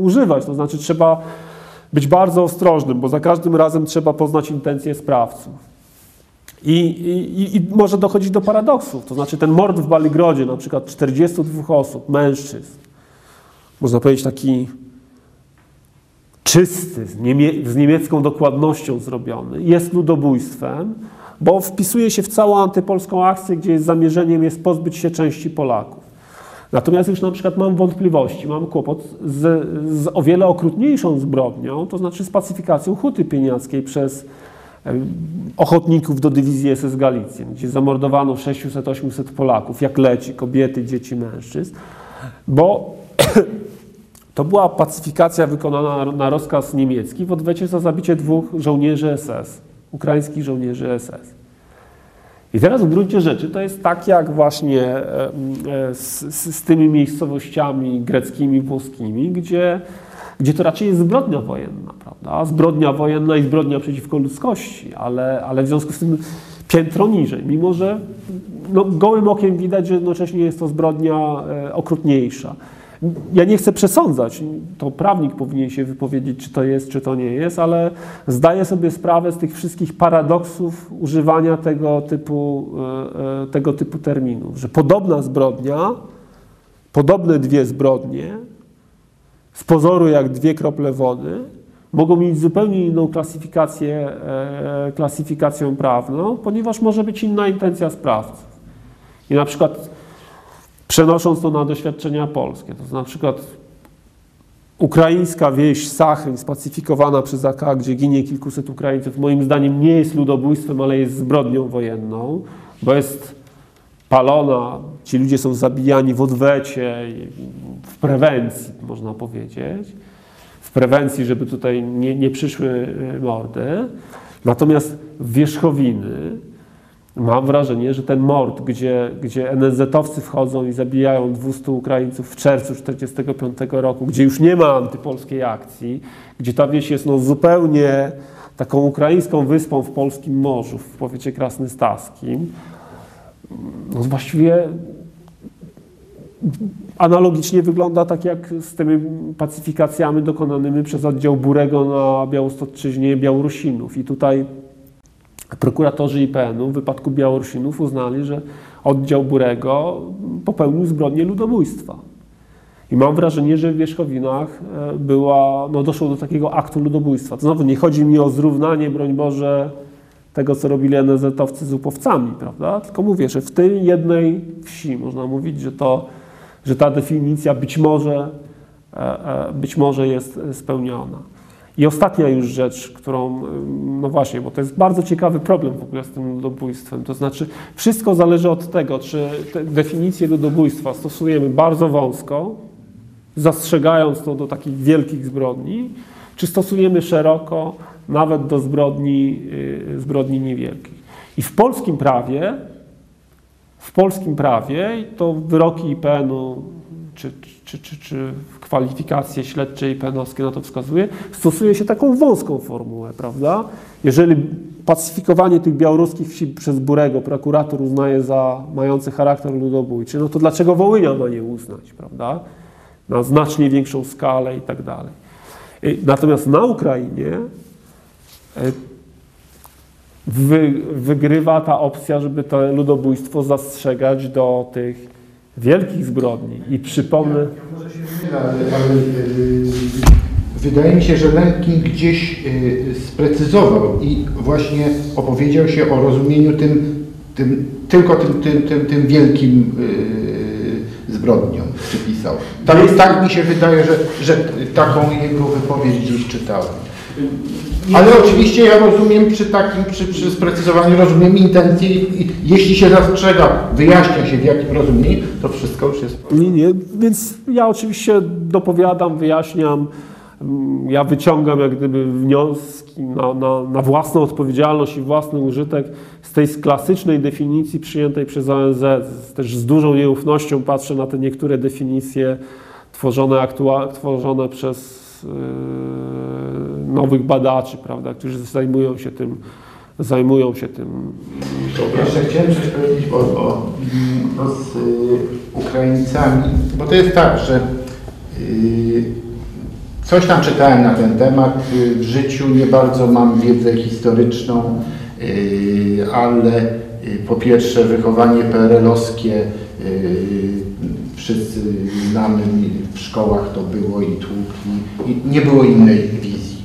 używać. To znaczy trzeba być bardzo ostrożnym, bo za każdym razem trzeba poznać intencje sprawców. I, i, I, może dochodzić do paradoksów. To znaczy ten mord w Baligrodzie, na przykład 42 osób, mężczyzn, można powiedzieć taki czysty, z, niemie z niemiecką dokładnością zrobiony, jest ludobójstwem, bo wpisuje się w całą antypolską akcję, gdzie zamierzeniem jest pozbyć się części Polaków. Natomiast już na przykład mam wątpliwości, mam kłopot z, z o wiele okrutniejszą zbrodnią, to znaczy z pacyfikacją Huty Pieniackiej przez ochotników do dywizji SS Galicjen, gdzie zamordowano 600-800 Polaków, jak leci, kobiety, dzieci, mężczyzn, bo To była pacyfikacja wykonana na rozkaz niemiecki w odwecie za zabicie dwóch żołnierzy SS, ukraińskich żołnierzy SS. I teraz w gruncie rzeczy to jest tak jak właśnie e, e, z, z tymi miejscowościami greckimi, włoskimi, gdzie, gdzie to raczej jest zbrodnia wojenna, prawda? Zbrodnia wojenna i zbrodnia przeciwko ludzkości, ale, ale w związku z tym piętro niżej, mimo że no, gołym okiem widać, że jednocześnie jest to zbrodnia e, okrutniejsza. Ja nie chcę przesądzać, to prawnik powinien się wypowiedzieć, czy to jest, czy to nie jest, ale zdaję sobie sprawę z tych wszystkich paradoksów używania tego typu, e, e, tego typu terminów, że podobna zbrodnia, podobne dwie zbrodnie, z pozoru jak dwie krople wody, mogą mieć zupełnie inną klasyfikację, e, klasyfikację prawną, ponieważ może być inna intencja sprawców. I na przykład przenosząc to na doświadczenia polskie. To na przykład ukraińska wieś Sachryn spacyfikowana przez AK, gdzie ginie kilkuset Ukraińców, moim zdaniem nie jest ludobójstwem, ale jest zbrodnią wojenną, bo jest palona, ci ludzie są zabijani w odwecie, w prewencji, można powiedzieć. W prewencji, żeby tutaj nie, nie przyszły mordy. Natomiast wierzchowiny, Mam wrażenie, że ten mord, gdzie, gdzie NSZ-owcy wchodzą i zabijają 200 Ukraińców w czerwcu 1945 roku, gdzie już nie ma antypolskiej akcji, gdzie ta wieś jest no zupełnie taką ukraińską wyspą w polskim morzu, w powiecie krasnystaskim, no właściwie analogicznie wygląda tak jak z tymi pacyfikacjami dokonanymi przez oddział Burego na Białostoczyźnie Białorusinów. I tutaj Prokuratorzy IPN-u w wypadku Białorusinów uznali, że oddział Burego popełnił zbrodnię ludobójstwa. I mam wrażenie, że w Wierzchowinach e, była, no doszło do takiego aktu ludobójstwa. To znowu nie chodzi mi o zrównanie, broń Boże, tego, co robili NZ-owcy z upowcami, prawda? Tylko mówię, że w tej jednej wsi można mówić, że, to, że ta definicja być może, e, e, być może jest spełniona. I ostatnia już rzecz, którą, no właśnie, bo to jest bardzo ciekawy problem w ogóle z tym ludobójstwem. To znaczy, wszystko zależy od tego, czy definicję ludobójstwa stosujemy bardzo wąsko, zastrzegając to do takich wielkich zbrodni, czy stosujemy szeroko, nawet do zbrodni, y, zbrodni niewielkich. I w polskim prawie, w polskim prawie, to wyroki IPN-u czy, czy, czy, czy kwalifikacje śledcze IPN-owskie na to wskazuje, stosuje się taką wąską formułę, prawda? Jeżeli pacyfikowanie tych białoruskich wsi przez Burego prokurator uznaje za mające charakter ludobójczy, no to dlaczego Wołynia ma nie uznać, prawda? Na znacznie większą skalę i tak dalej. Y, Natomiast na Ukrainie y, wy, wygrywa ta opcja, żeby to ludobójstwo zastrzegać do tych wielkich zbrodni. I przypomnę, Ale, ale y, wydaje mi się, że Lenkin gdzieś y, sprecyzował i właśnie opowiedział się o rozumieniu tym, tym tylko tym, tym, tym, tym wielkim y, zbrodniom przypisał. Tak, tak mi się wydaje, że, że taką jego wypowiedź gdzieś czytałem. Ale oczywiście ja rozumiem przy takim, przy, przy sprecyzowaniu, rozumiem intencje i i jeśli się zastrzega, wyjaśnia się w jakim rozumieniu, to wszystko już jest Nie, nie, więc ja oczywiście dopowiadam, wyjaśniam, mm, ja wyciągam jak gdyby wnioski na, na, na własną odpowiedzialność i własny użytek z tej klasycznej definicji przyjętej przez ONZ. Też z dużą nieufnością patrzę na te niektóre definicje tworzone, aktua- tworzone przez nowych badaczy, prawda, którzy zajmują się tym, zajmują się tym. Jeszcze chciałem coś powiedzieć o, o, o z y, Ukraińcami, bo to jest tak, że y, coś tam czytałem na ten temat. Y, w życiu nie bardzo mam wiedzę historyczną, y, ale y, po pierwsze wychowanie PRL-owskie y, wszyscy znamy w szkołach to było i tłuki, i nie było innej wizji.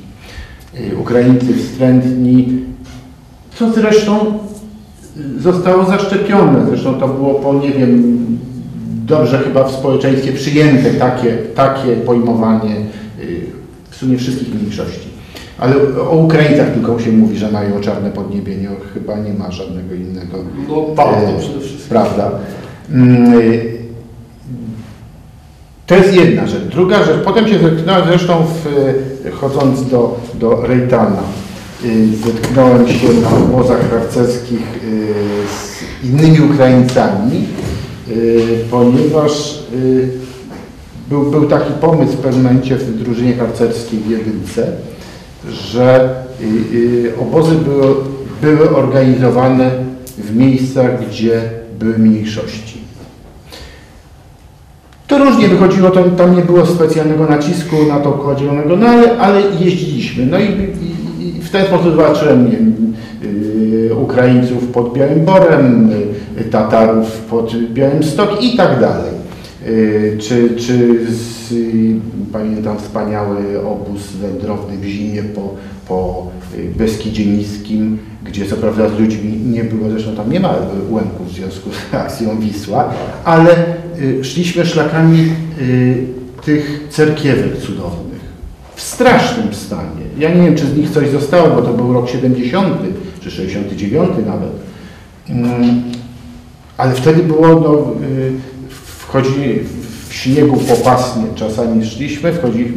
Y, Ukraińcy wstrętni, co zresztą zostało zaszczepione. Zresztą to było po, nie wiem, dobrze chyba w społeczeństwie przyjęte takie, takie pojmowanie y, w sumie wszystkich mniejszości. Ale o Ukraińcach tylko się mówi, że mają czarne podniebienie, chyba nie ma żadnego innego. No, e, przede wszystkim. Prawda. To jest jedna rzecz. Druga rzecz, potem się zetknąłem zresztą w, y, chodząc do, do Rejtana, y, zetknąłem się na obozach harcerskich y, z innymi Ukraińcami, ponieważ był, był taki pomysł w pewnym momencie w drużynie harcerskiej w Jedynce, że obozy były, były organizowane w miejscach, gdzie były mniejszości. To różnie wychodziło, to, tam nie było specjalnego nacisku na to kładzionego, no ale, ale jeździliśmy. No i, i, i w ten sposób zobaczyłem wiem, yy, Ukraińców pod Białym Borem, yy, Tatarów pod Białym Stok i tak dalej. Yy, czy czy z, yy, pamiętam wspaniały obóz wędrowny w zimie po, po Beskidzie Niskim, gdzie co prawda z ludźmi nie było, zresztą tam nie ma ułamków w związku z akcją Wisła, ale y, szliśmy szlakami y, tych cerkiewek cudownych w strasznym stanie. Ja nie wiem, czy z nich coś zostało, bo to był rok 70 czy 69 nawet. Mm, Ale wtedy było, no, y, wchodzi w śniegu popasnie, czasami szliśmy, wchodzi,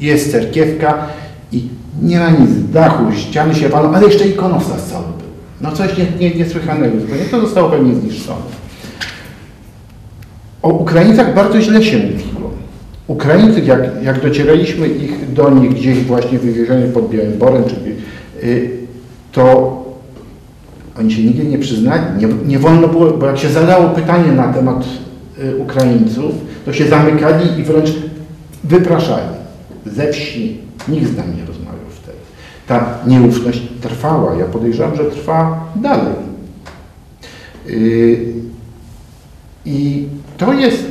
jest cerkiewka i nie ma nic, dachu, ściany się walą, ale jeszcze ikonostas cały był. No coś nie, nie, niesłychanego zupełnie. To zostało pewnie zniszczone. O Ukraińcach bardzo źle się mówiło. Ukraińcy, jak, jak docieraliśmy ich do nich gdzieś właśnie wywiezionych pod Białym Borem, czy, y, to oni się nigdy nie przyznali. Nie, nie wolno było, bo jak się zadało pytanie na temat y, Ukraińców, to się zamykali i wręcz wypraszali ze wsi. Nikt z nami nie rozmawiał. Ta nieufność trwała. Ja podejrzewam, że trwa dalej. Y, I to jest,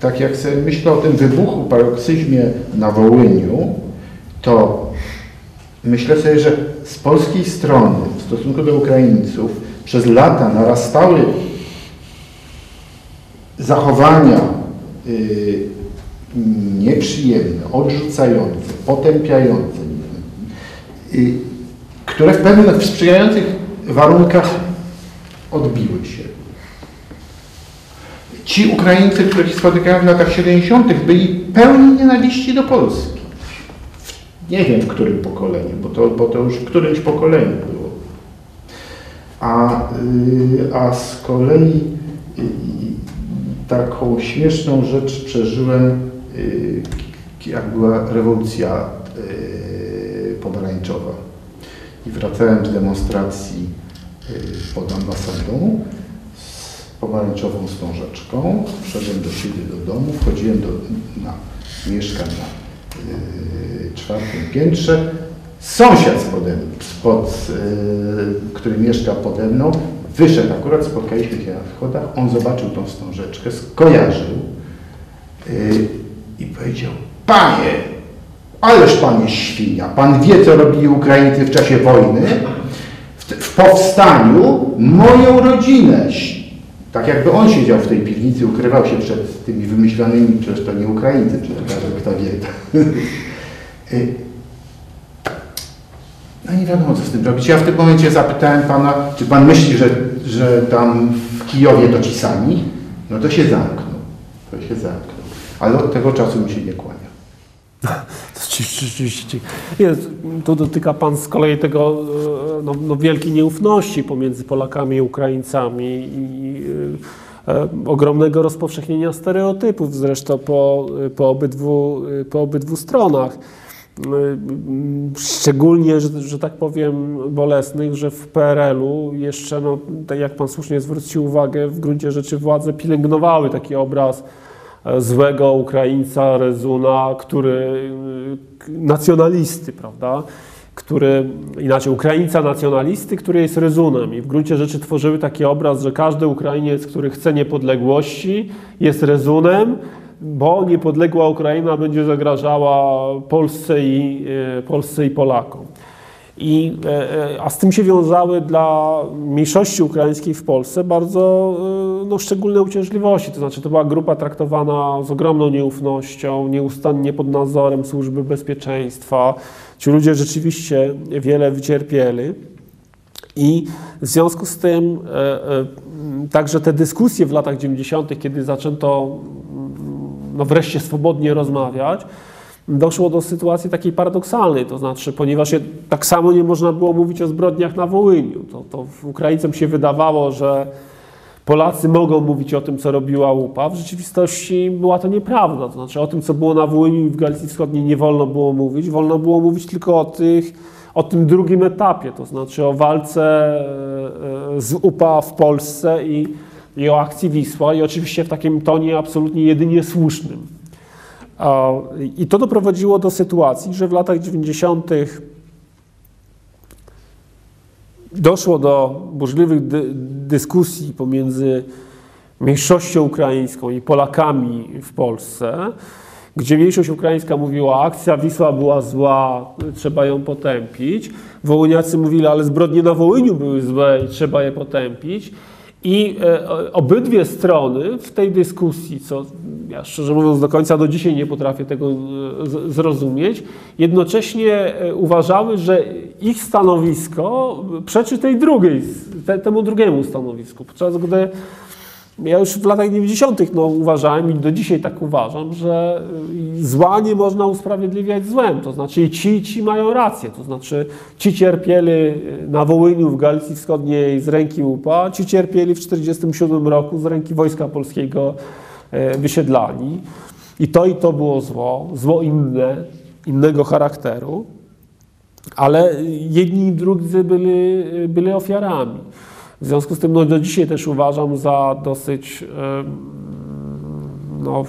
tak jak sobie myślę o tym wybuchu, paroksyzmie na Wołyniu, to myślę sobie, że z polskiej strony w stosunku do Ukraińców przez lata narastały zachowania y, nieprzyjemne, odrzucające, potępiające, które w pewnych sprzyjających warunkach odbiły się. Ci Ukraińcy, których spotykałem w latach 70., byli pełni nienawiści do Polski. Nie wiem w którym pokoleniu, bo to, bo to już w którymś pokoleniu było. A, y, a z kolei y, taką śmieszną rzecz przeżyłem, y, jak była rewolucja pomarańczowa. I wracałem z demonstracji y, pod ambasadą z pomarańczową wstążeczką. Wszedłem do siebie do domu, wchodziłem do, na, mieszkam na y, czwartym piętrze. Sąsiad spode, spod, y, który mieszka pode mną, wyszedł akurat, spotkaliśmy się na schodach, on zobaczył tą wstążeczkę, skojarzył y, i powiedział, panie, ależ pan jest świnia, pan wie co robili Ukraińcy w czasie wojny, w, w powstaniu moją rodzinę, tak jakby on siedział w tej piwnicy, ukrywał się przed tymi wymyślonymi, przecież to nie Ukraińcy, przecież kto wie. Y, no nie wiadomo, co z tym robić. Ja w tym momencie zapytałem pana, czy pan myśli, że, że tam w Kijowie to ci sami? No to się zamknął. To się zamknął. Ale od tego czasu mi się nie kłania. Rzeczywiście. Nie, tu dotyka Pan z kolei tego e, no, no, wielkiej nieufności pomiędzy Polakami i Ukraińcami i e, ogromnego rozpowszechnienia stereotypów zresztą po, po, obydwu, po obydwu stronach. E, Szczególnie, że, że tak powiem, bolesnych, że w PRL-u jeszcze, no, tak jak Pan słusznie zwrócił uwagę, w gruncie rzeczy władze pielęgnowały taki obraz e, złego Ukraińca, Rezuna, który nacjonalisty, prawda? Który, inaczej, Ukraińca nacjonalisty, który jest Rezunem. I w gruncie rzeczy tworzyły taki obraz, że każdy Ukrainiec, który chce niepodległości, jest Rezunem, bo niepodległa Ukraina będzie zagrażała Polsce i, e, Polsce i Polakom. I, e, e, a z tym się wiązały dla mniejszości ukraińskiej w Polsce bardzo e, no, szczególne uciążliwości. To znaczy, to była grupa traktowana z ogromną nieufnością, nieustannie pod nadzorem służby bezpieczeństwa. Ci ludzie rzeczywiście wiele wycierpieli. I w związku z tym także te dyskusje w latach 90., kiedy zaczęto no wreszcie swobodnie rozmawiać, doszło do sytuacji takiej paradoksalnej, to znaczy, ponieważ tak samo nie można było mówić o zbrodniach na Wołyniu, to, to Ukraińcom się wydawało, że Polacy mogą mówić o tym, co robiła UPA. W rzeczywistości była to nieprawda. To znaczy o tym, co było na Wołyniu i w Galicji Wschodniej nie wolno było mówić. Wolno było mówić tylko o, tych, o tym drugim etapie, to znaczy o walce e, e, z UPA w Polsce i, i o akcji Wisła i oczywiście w takim tonie absolutnie jedynie słusznym. I to doprowadziło do sytuacji, że w latach 90. doszło do burzliwych dy dyskusji pomiędzy mniejszością ukraińską i Polakami w Polsce, gdzie mniejszość ukraińska mówiła, akcja Wisła była zła, trzeba ją potępić. Wołyniacy mówili, ale zbrodnie na Wołyniu były złe i trzeba je potępić. I e, obydwie strony w tej dyskusji, co ja szczerze mówiąc do końca do dzisiaj nie potrafię tego e, zrozumieć, jednocześnie e, uważały, że ich stanowisko przeczy tej drugiej, te, temu drugiemu stanowisku. Podczas gdy ja już w latach 90. No, uważałem i do dzisiaj tak uważam, że zła nie można usprawiedliwiać złem. To znaczy ci, ci mają rację. To znaczy ci cierpieli na Wołyniu w Galicji Wschodniej z ręki UPA, ci cierpieli w 1947 roku z ręki Wojska Polskiego wysiedlani. I to i to było zło, zło inne, innego charakteru, ale jedni i drudzy byli, byli ofiarami. W związku z tym no, do dzisiaj też uważam za dosyć no,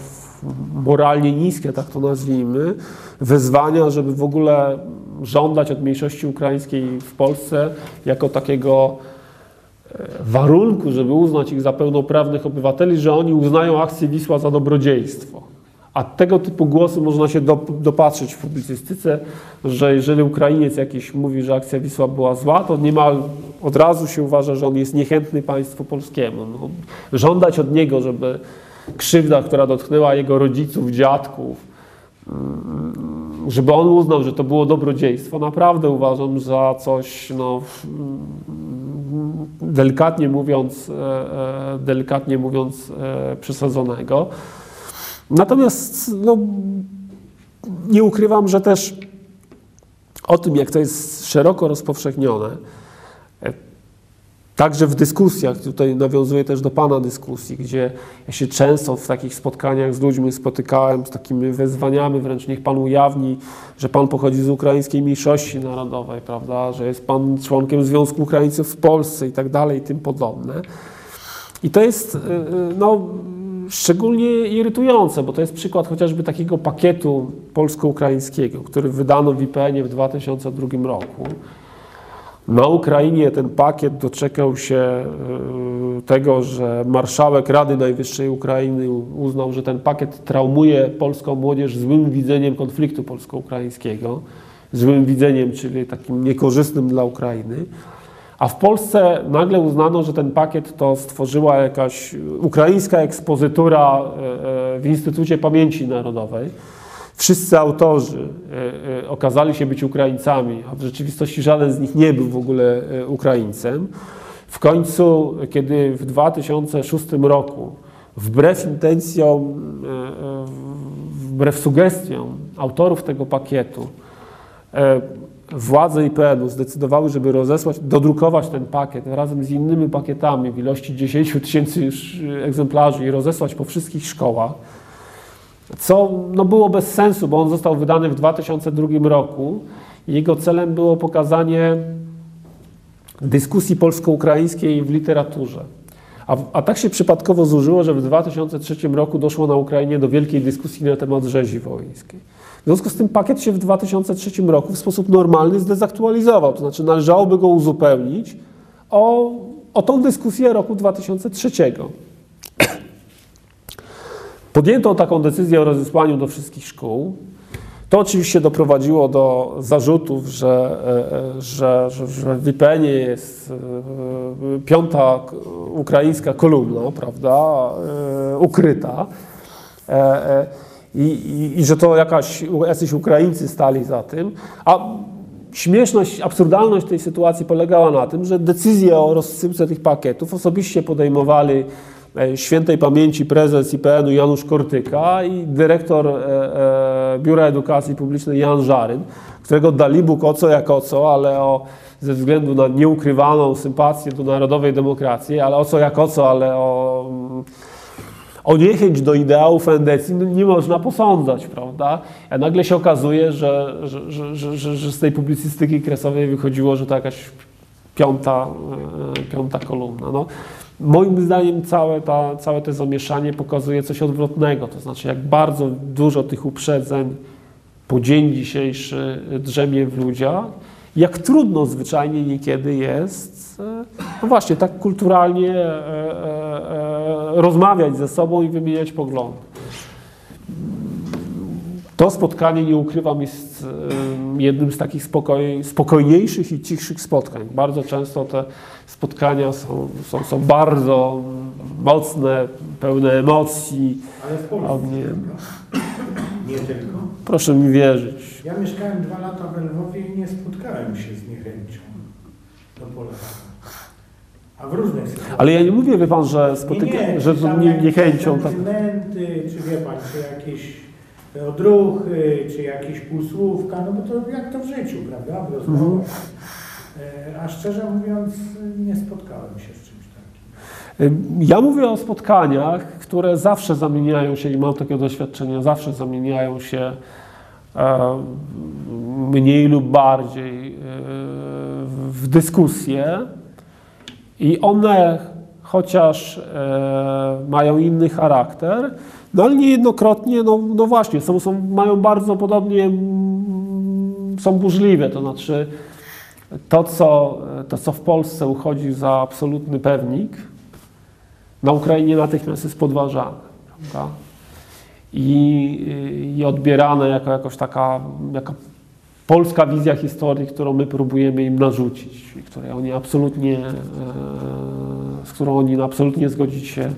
moralnie niskie, tak to nazwijmy, wyzwania, żeby w ogóle żądać od mniejszości ukraińskiej w Polsce jako takiego e, warunku, żeby uznać ich za pełnoprawnych obywateli, że oni uznają akcję Wisła za dobrodziejstwo. A tego typu głosy można się do, dopatrzyć w publicystyce, że jeżeli Ukrainiec jakiś mówi, że akcja Wisła była zła, to niemal od razu się uważa, że on jest niechętny państwu polskiemu. No, żądać od niego, żeby krzywda, która dotknęła jego rodziców, dziadków, mm, żeby on uznał, że to było dobrodziejstwo, naprawdę uważam za coś, no, delikatnie mówiąc, e, e, delikatnie mówiąc e, przesadzonego. Natomiast no, nie ukrywam, że też o tym, jak to jest szeroko rozpowszechnione, e, Także w dyskusjach, tutaj nawiązuję też do Pana dyskusji, gdzie ja się często w takich spotkaniach z ludźmi spotykałem z takimi wezwaniami, wręcz niech Pan ujawni, że Pan pochodzi z ukraińskiej mniejszości narodowej, prawda, że jest Pan członkiem Związku Ukraińców w Polsce i tak dalej i tym podobne. I to jest no, szczególnie irytujące, bo to jest przykład chociażby takiego pakietu polsko-ukraińskiego, który wydano w IPN-ie w 2002 roku. Na Ukrainie ten pakiet doczekał się tego, że marszałek Rady Najwyższej Ukrainy uznał, że ten pakiet traumuje polską młodzież złym widzeniem konfliktu polsko-ukraińskiego, złym widzeniem, czyli takim niekorzystnym dla Ukrainy. A w Polsce nagle uznano, że ten pakiet to stworzyła jakaś ukraińska ekspozytura w Instytucie Pamięci Narodowej. Wszyscy autorzy okazali się być Ukraińcami, a w rzeczywistości żaden z nich nie był w ogóle Ukraińcem. W końcu, kiedy w 2006 roku, wbrew intencjom, wbrew sugestiom autorów tego pakietu, władze IPN-u zdecydowały, żeby rozesłać, dodrukować ten pakiet razem z innymi pakietami w ilości 10 tysięcy egzemplarzy i rozesłać po wszystkich szkołach, co no, było bez sensu, bo on został wydany w 2002 roku. Jego celem było pokazanie dyskusji polsko-ukraińskiej w literaturze. A, a, tak się przypadkowo zużyło, że w 2003 roku doszło na Ukrainie do wielkiej dyskusji na temat rzezi wołyńskiej. W związku z tym pakiet się w 2003 roku w sposób normalny zdezaktualizował, to znaczy należałoby go uzupełnić o, o tą dyskusję roku 2003. Podjęto taką decyzję o rozesłaniu do wszystkich szkół. To oczywiście doprowadziło do zarzutów, że, że, że, że w jest piąta ukraińska kolumna, prawda, ukryta. I, i, i, że to jakaś, jacyś Ukraińcy stali za tym. A śmieszność, absurdalność tej sytuacji polegała na tym, że decyzje o rozsyłce tych pakietów osobiście podejmowali świętej pamięci prezes IPN-u Janusz Kortyka i dyrektor e, e, Biura Edukacji Publicznej Jan Żaryn, którego dali Bóg o co jak o co, ale o, ze względu na nieukrywaną sympatię do narodowej demokracji, ale o co jak o co, ale o, o niechęć do ideałów endecji no nie można posądzać, prawda? A nagle się okazuje, że, że, że, że, z tej publicystyki kresowej wychodziło, że to jakaś piąta, e, piąta kolumna. No, Moim zdaniem całe, ta, całe to zamieszanie pokazuje coś odwrotnego, to znaczy jak bardzo dużo tych uprzedzeń po dzień dzisiejszy drzemie w ludziach, jak trudno zwyczajnie niekiedy jest, no właśnie, tak kulturalnie e, e, e, rozmawiać ze sobą i wymieniać poglądy. To spotkanie, nie ukrywam, jest jednym z takich spokoj, spokojniejszych i cichszych spotkań. Bardzo często te spotkania są, są, są bardzo mocne, pełne emocji. Ale w Polsce. Nie, nie tylko. Proszę mi wierzyć. Ja mieszkałem dwa lata w Lwowie i nie spotkałem się z niechęcią do Polaków. A w różnych sytuacjach. Ale ja nie mówię, wie pan, że spotyka, nie, nie, że z nie, niechęcią. Tak. czy wie pan, czy jakieś odruchy, czy jakieś półsłówka, no bo to jak to w życiu, prawda? W. Mhm. A szczerze mówiąc, nie spotkałem się z czymś takim. Ja mówię o spotkaniach, które zawsze zamieniają się, i mam takie doświadczenie, zawsze zamieniają się e, mniej lub bardziej e, w dyskusje i one, chociaż e, mają inny charakter, no ale niejednokrotnie, no, no właśnie, są, są, mają bardzo podobnie, są burzliwe, to znaczy to co, to, co w Polsce uchodzi za absolutny pewnik, na Ukrainie natychmiast jest podważane. Prawda? I, I odbierane jako jakoś taka polska wizja historii, którą my próbujemy im narzucić, której oni absolutnie, e, z którą oni absolutnie zgodzić się,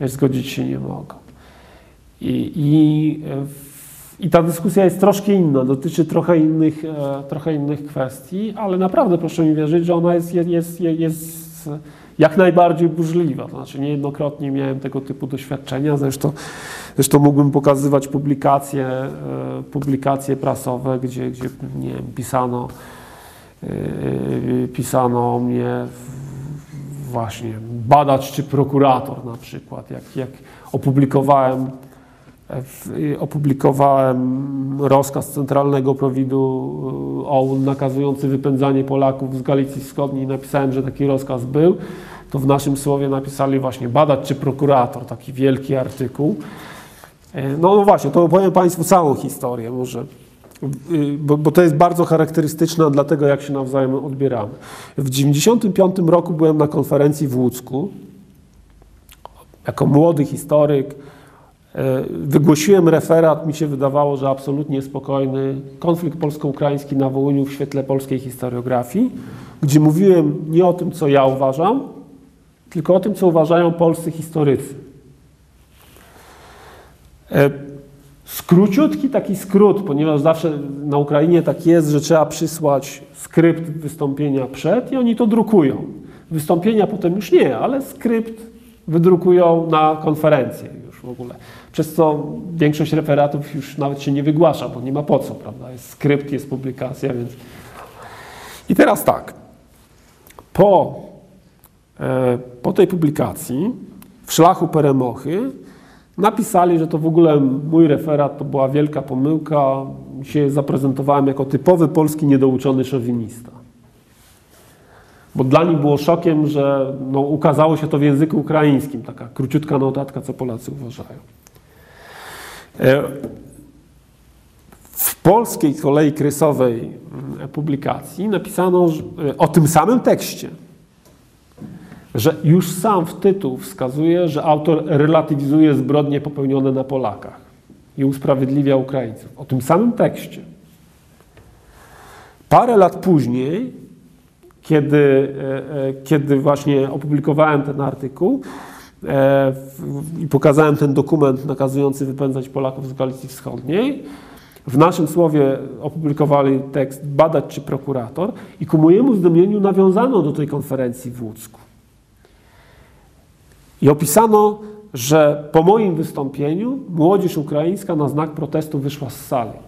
zgodzić się nie mogą. I, i i ta dyskusja jest troszkę inna, dotyczy trochę innych, e, trochę innych kwestii, ale naprawdę proszę mi wierzyć, że ona jest, jest, jest, jak najbardziej burzliwa. To znaczy niejednokrotnie miałem tego typu doświadczenia, zresztą, zresztą mógłbym pokazywać publikacje, e, publikacje prasowe, gdzie, gdzie nie wiem, pisano, e, pisano o mnie właśnie badacz czy prokurator na przykład, jak, jak opublikowałem opublikowałem rozkaz Centralnego Prowidu y, OUN nakazujący wypędzanie Polaków z Galicji Wschodniej. Napisałem, że taki rozkaz był. To w naszym słowie napisali właśnie badacz czy prokurator, taki wielki artykuł. E, No, no właśnie, to opowiem Państwu całą historię może, Y, bo, bo to jest bardzo charakterystyczne dla tego, jak się nawzajem odbieramy. W 1995 roku byłem na konferencji w Łódzku. Jako młody historyk, Wygłosiłem referat, mi się wydawało, że absolutnie spokojny, konflikt polsko-ukraiński na Wołyniu w świetle polskiej historiografii, gdzie mówiłem nie o tym, co ja uważam, tylko o tym, co uważają polscy historycy. E, Skróciutki taki skrót, ponieważ zawsze na Ukrainie tak jest, że trzeba przysłać skrypt wystąpienia przed i oni to drukują. Wystąpienia potem już nie, ale skrypt wydrukują na konferencję już w ogóle. Przez co większość referatów już nawet się nie wygłasza, bo nie ma po co, prawda? Jest skrypt, jest publikacja, więc... I teraz tak. Po, e, po tej publikacji w szlachu Peremochy napisali, że to w ogóle mój referat to była wielka pomyłka. Się zaprezentowałem jako typowy polski niedouczony szowinista. Bo dla nich było szokiem, że no, ukazało się to w języku ukraińskim, taka króciutka notatka, co Polacy uważają. E, W polskiej kolei krysowej mm, publikacji napisano e, o tym samym tekście, że już sam w tytuł wskazuje, że autor relatywizuje zbrodnie popełnione na Polakach i usprawiedliwia Ukraińców. O tym samym tekście. Parę lat później, kiedy, e, kiedy właśnie opublikowałem ten artykuł i pokazałem ten dokument nakazujący wypędzać Polaków z Galicji Wschodniej, w naszym słowie opublikowali tekst badacz czy prokurator i ku mojemu zdumieniu nawiązano do tej konferencji w Łódzku. I opisano, że po moim wystąpieniu młodzież ukraińska na znak protestu wyszła z sali.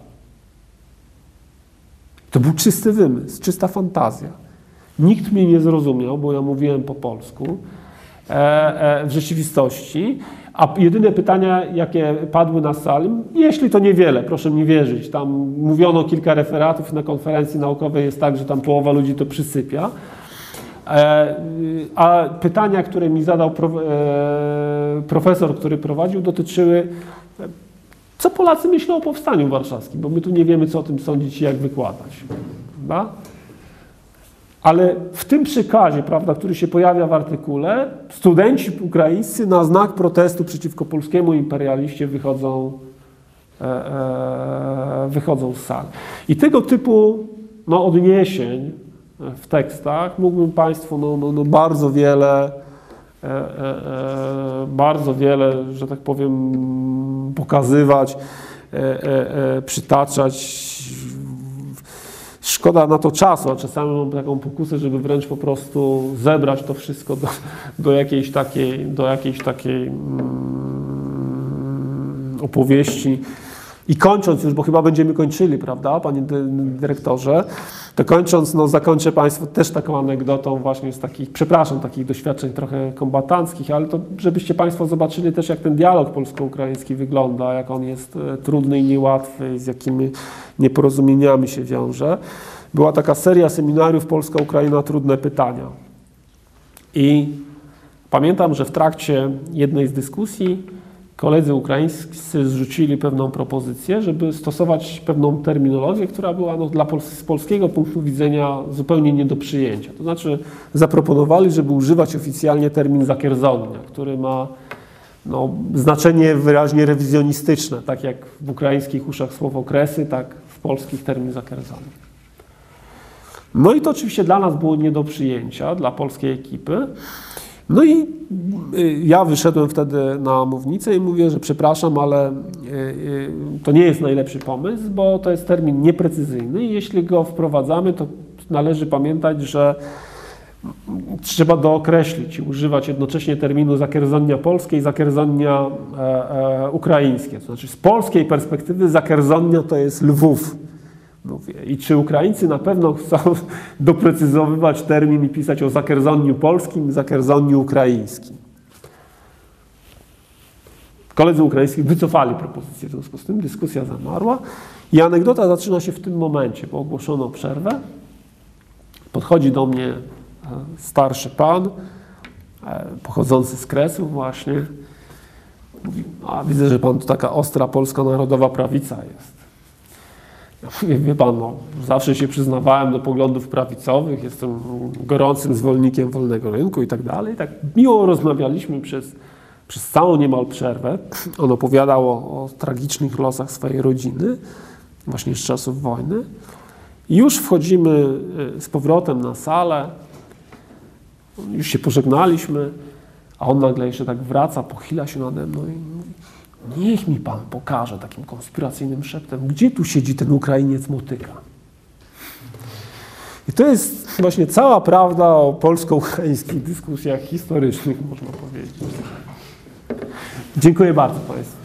To był czysty wymysł, czysta fantazja. Nikt mnie nie zrozumiał, bo ja mówiłem po polsku e, e, w rzeczywistości, a jedyne pytania, jakie padły na sali, jeśli to niewiele, proszę mi wierzyć, tam mówiono kilka referatów na konferencji naukowej, jest tak, że tam połowa ludzi to przysypia. E, A pytania, które mi zadał pro- e, profesor, który prowadził, dotyczyły, e, co Polacy myślą o powstaniu warszawskim, bo my tu nie wiemy, co o tym sądzić i jak wykładać. Prawda? Ale w tym przykazie, prawda, który się pojawia w artykule, studenci ukraińscy na znak protestu przeciwko polskiemu imperialiście wychodzą, e, e, wychodzą z sali. I tego typu no, odniesień w tekstach mógłbym Państwu no, no, no bardzo wiele, e, e, e, bardzo wiele, że tak powiem, pokazywać, e, e, e, przytaczać. Szkoda na to czasu, a czasami mam taką pokusę, żeby wręcz po prostu zebrać to wszystko do, do jakiejś takiej, do jakiejś takiej mm, opowieści. I kończąc już, bo chyba będziemy kończyli, prawda, panie dy- dyrektorze, to kończąc, no zakończę Państwu też taką anegdotą właśnie z takich, przepraszam, takich doświadczeń trochę kombatanckich, ale to żebyście Państwo zobaczyli też, jak ten dialog polsko-ukraiński wygląda, jak on jest e, trudny i niełatwy, z jakimi nieporozumieniami się wiąże. Była taka seria seminariów Polska-Ukraina Trudne Pytania. I pamiętam, że w trakcie jednej z dyskusji koledzy ukraińscy zrzucili pewną propozycję, żeby stosować pewną terminologię, która była no, dla Pol z polskiego punktu widzenia zupełnie nie do przyjęcia. To znaczy zaproponowali, żeby używać oficjalnie termin zakierzony, który ma no, znaczenie wyraźnie rewizjonistyczne, tak jak w ukraińskich uszach słowo kresy, tak w polskich termin zakierzony. No i to oczywiście dla nas było nie do przyjęcia, dla polskiej ekipy. No i y, ja wyszedłem wtedy na mównicę i mówię, że przepraszam, ale y, y, to nie jest najlepszy pomysł, bo to jest termin nieprecyzyjny i jeśli go wprowadzamy, to należy pamiętać, że trzeba dookreślić i używać jednocześnie terminu Zakierzonnia polskie i Zakierzonnia e, e, ukraińskie. To znaczy z polskiej perspektywy Zakierzonnia to jest Lwów. Mówię. I czy Ukraińcy na pewno chcą doprecyzowywać termin i pisać o Zakierzonniu polskim, Zakierzonniu ukraińskim. Koledzy ukraińscy wycofali propozycję, w związku z tym dyskusja zamarła i anegdota zaczyna się w tym momencie, bo ogłoszono przerwę. Podchodzi do mnie e, starszy pan, e, pochodzący z Kresów właśnie. Mówi, a widzę, że pan tu taka ostra polska narodowa prawica jest. Mówię, wie pan, no, zawsze się przyznawałem do poglądów prawicowych, jestem gorącym zwolennikiem wolnego rynku i tak dalej. Tak miło rozmawialiśmy przez, przez całą niemal przerwę. On opowiadał o, o tragicznych losach swojej rodziny, właśnie z czasów wojny. I już wchodzimy y, z powrotem na salę, już się pożegnaliśmy, a on nagle jeszcze tak wraca, pochyla się nade mną i mówi, niech mi pan pokaże takim konspiracyjnym szeptem, gdzie tu siedzi ten Ukrainiec motyka. I to jest właśnie cała prawda o polsko-ukraińskich dyskusjach historycznych, można powiedzieć. Dziękuję bardzo Państwu.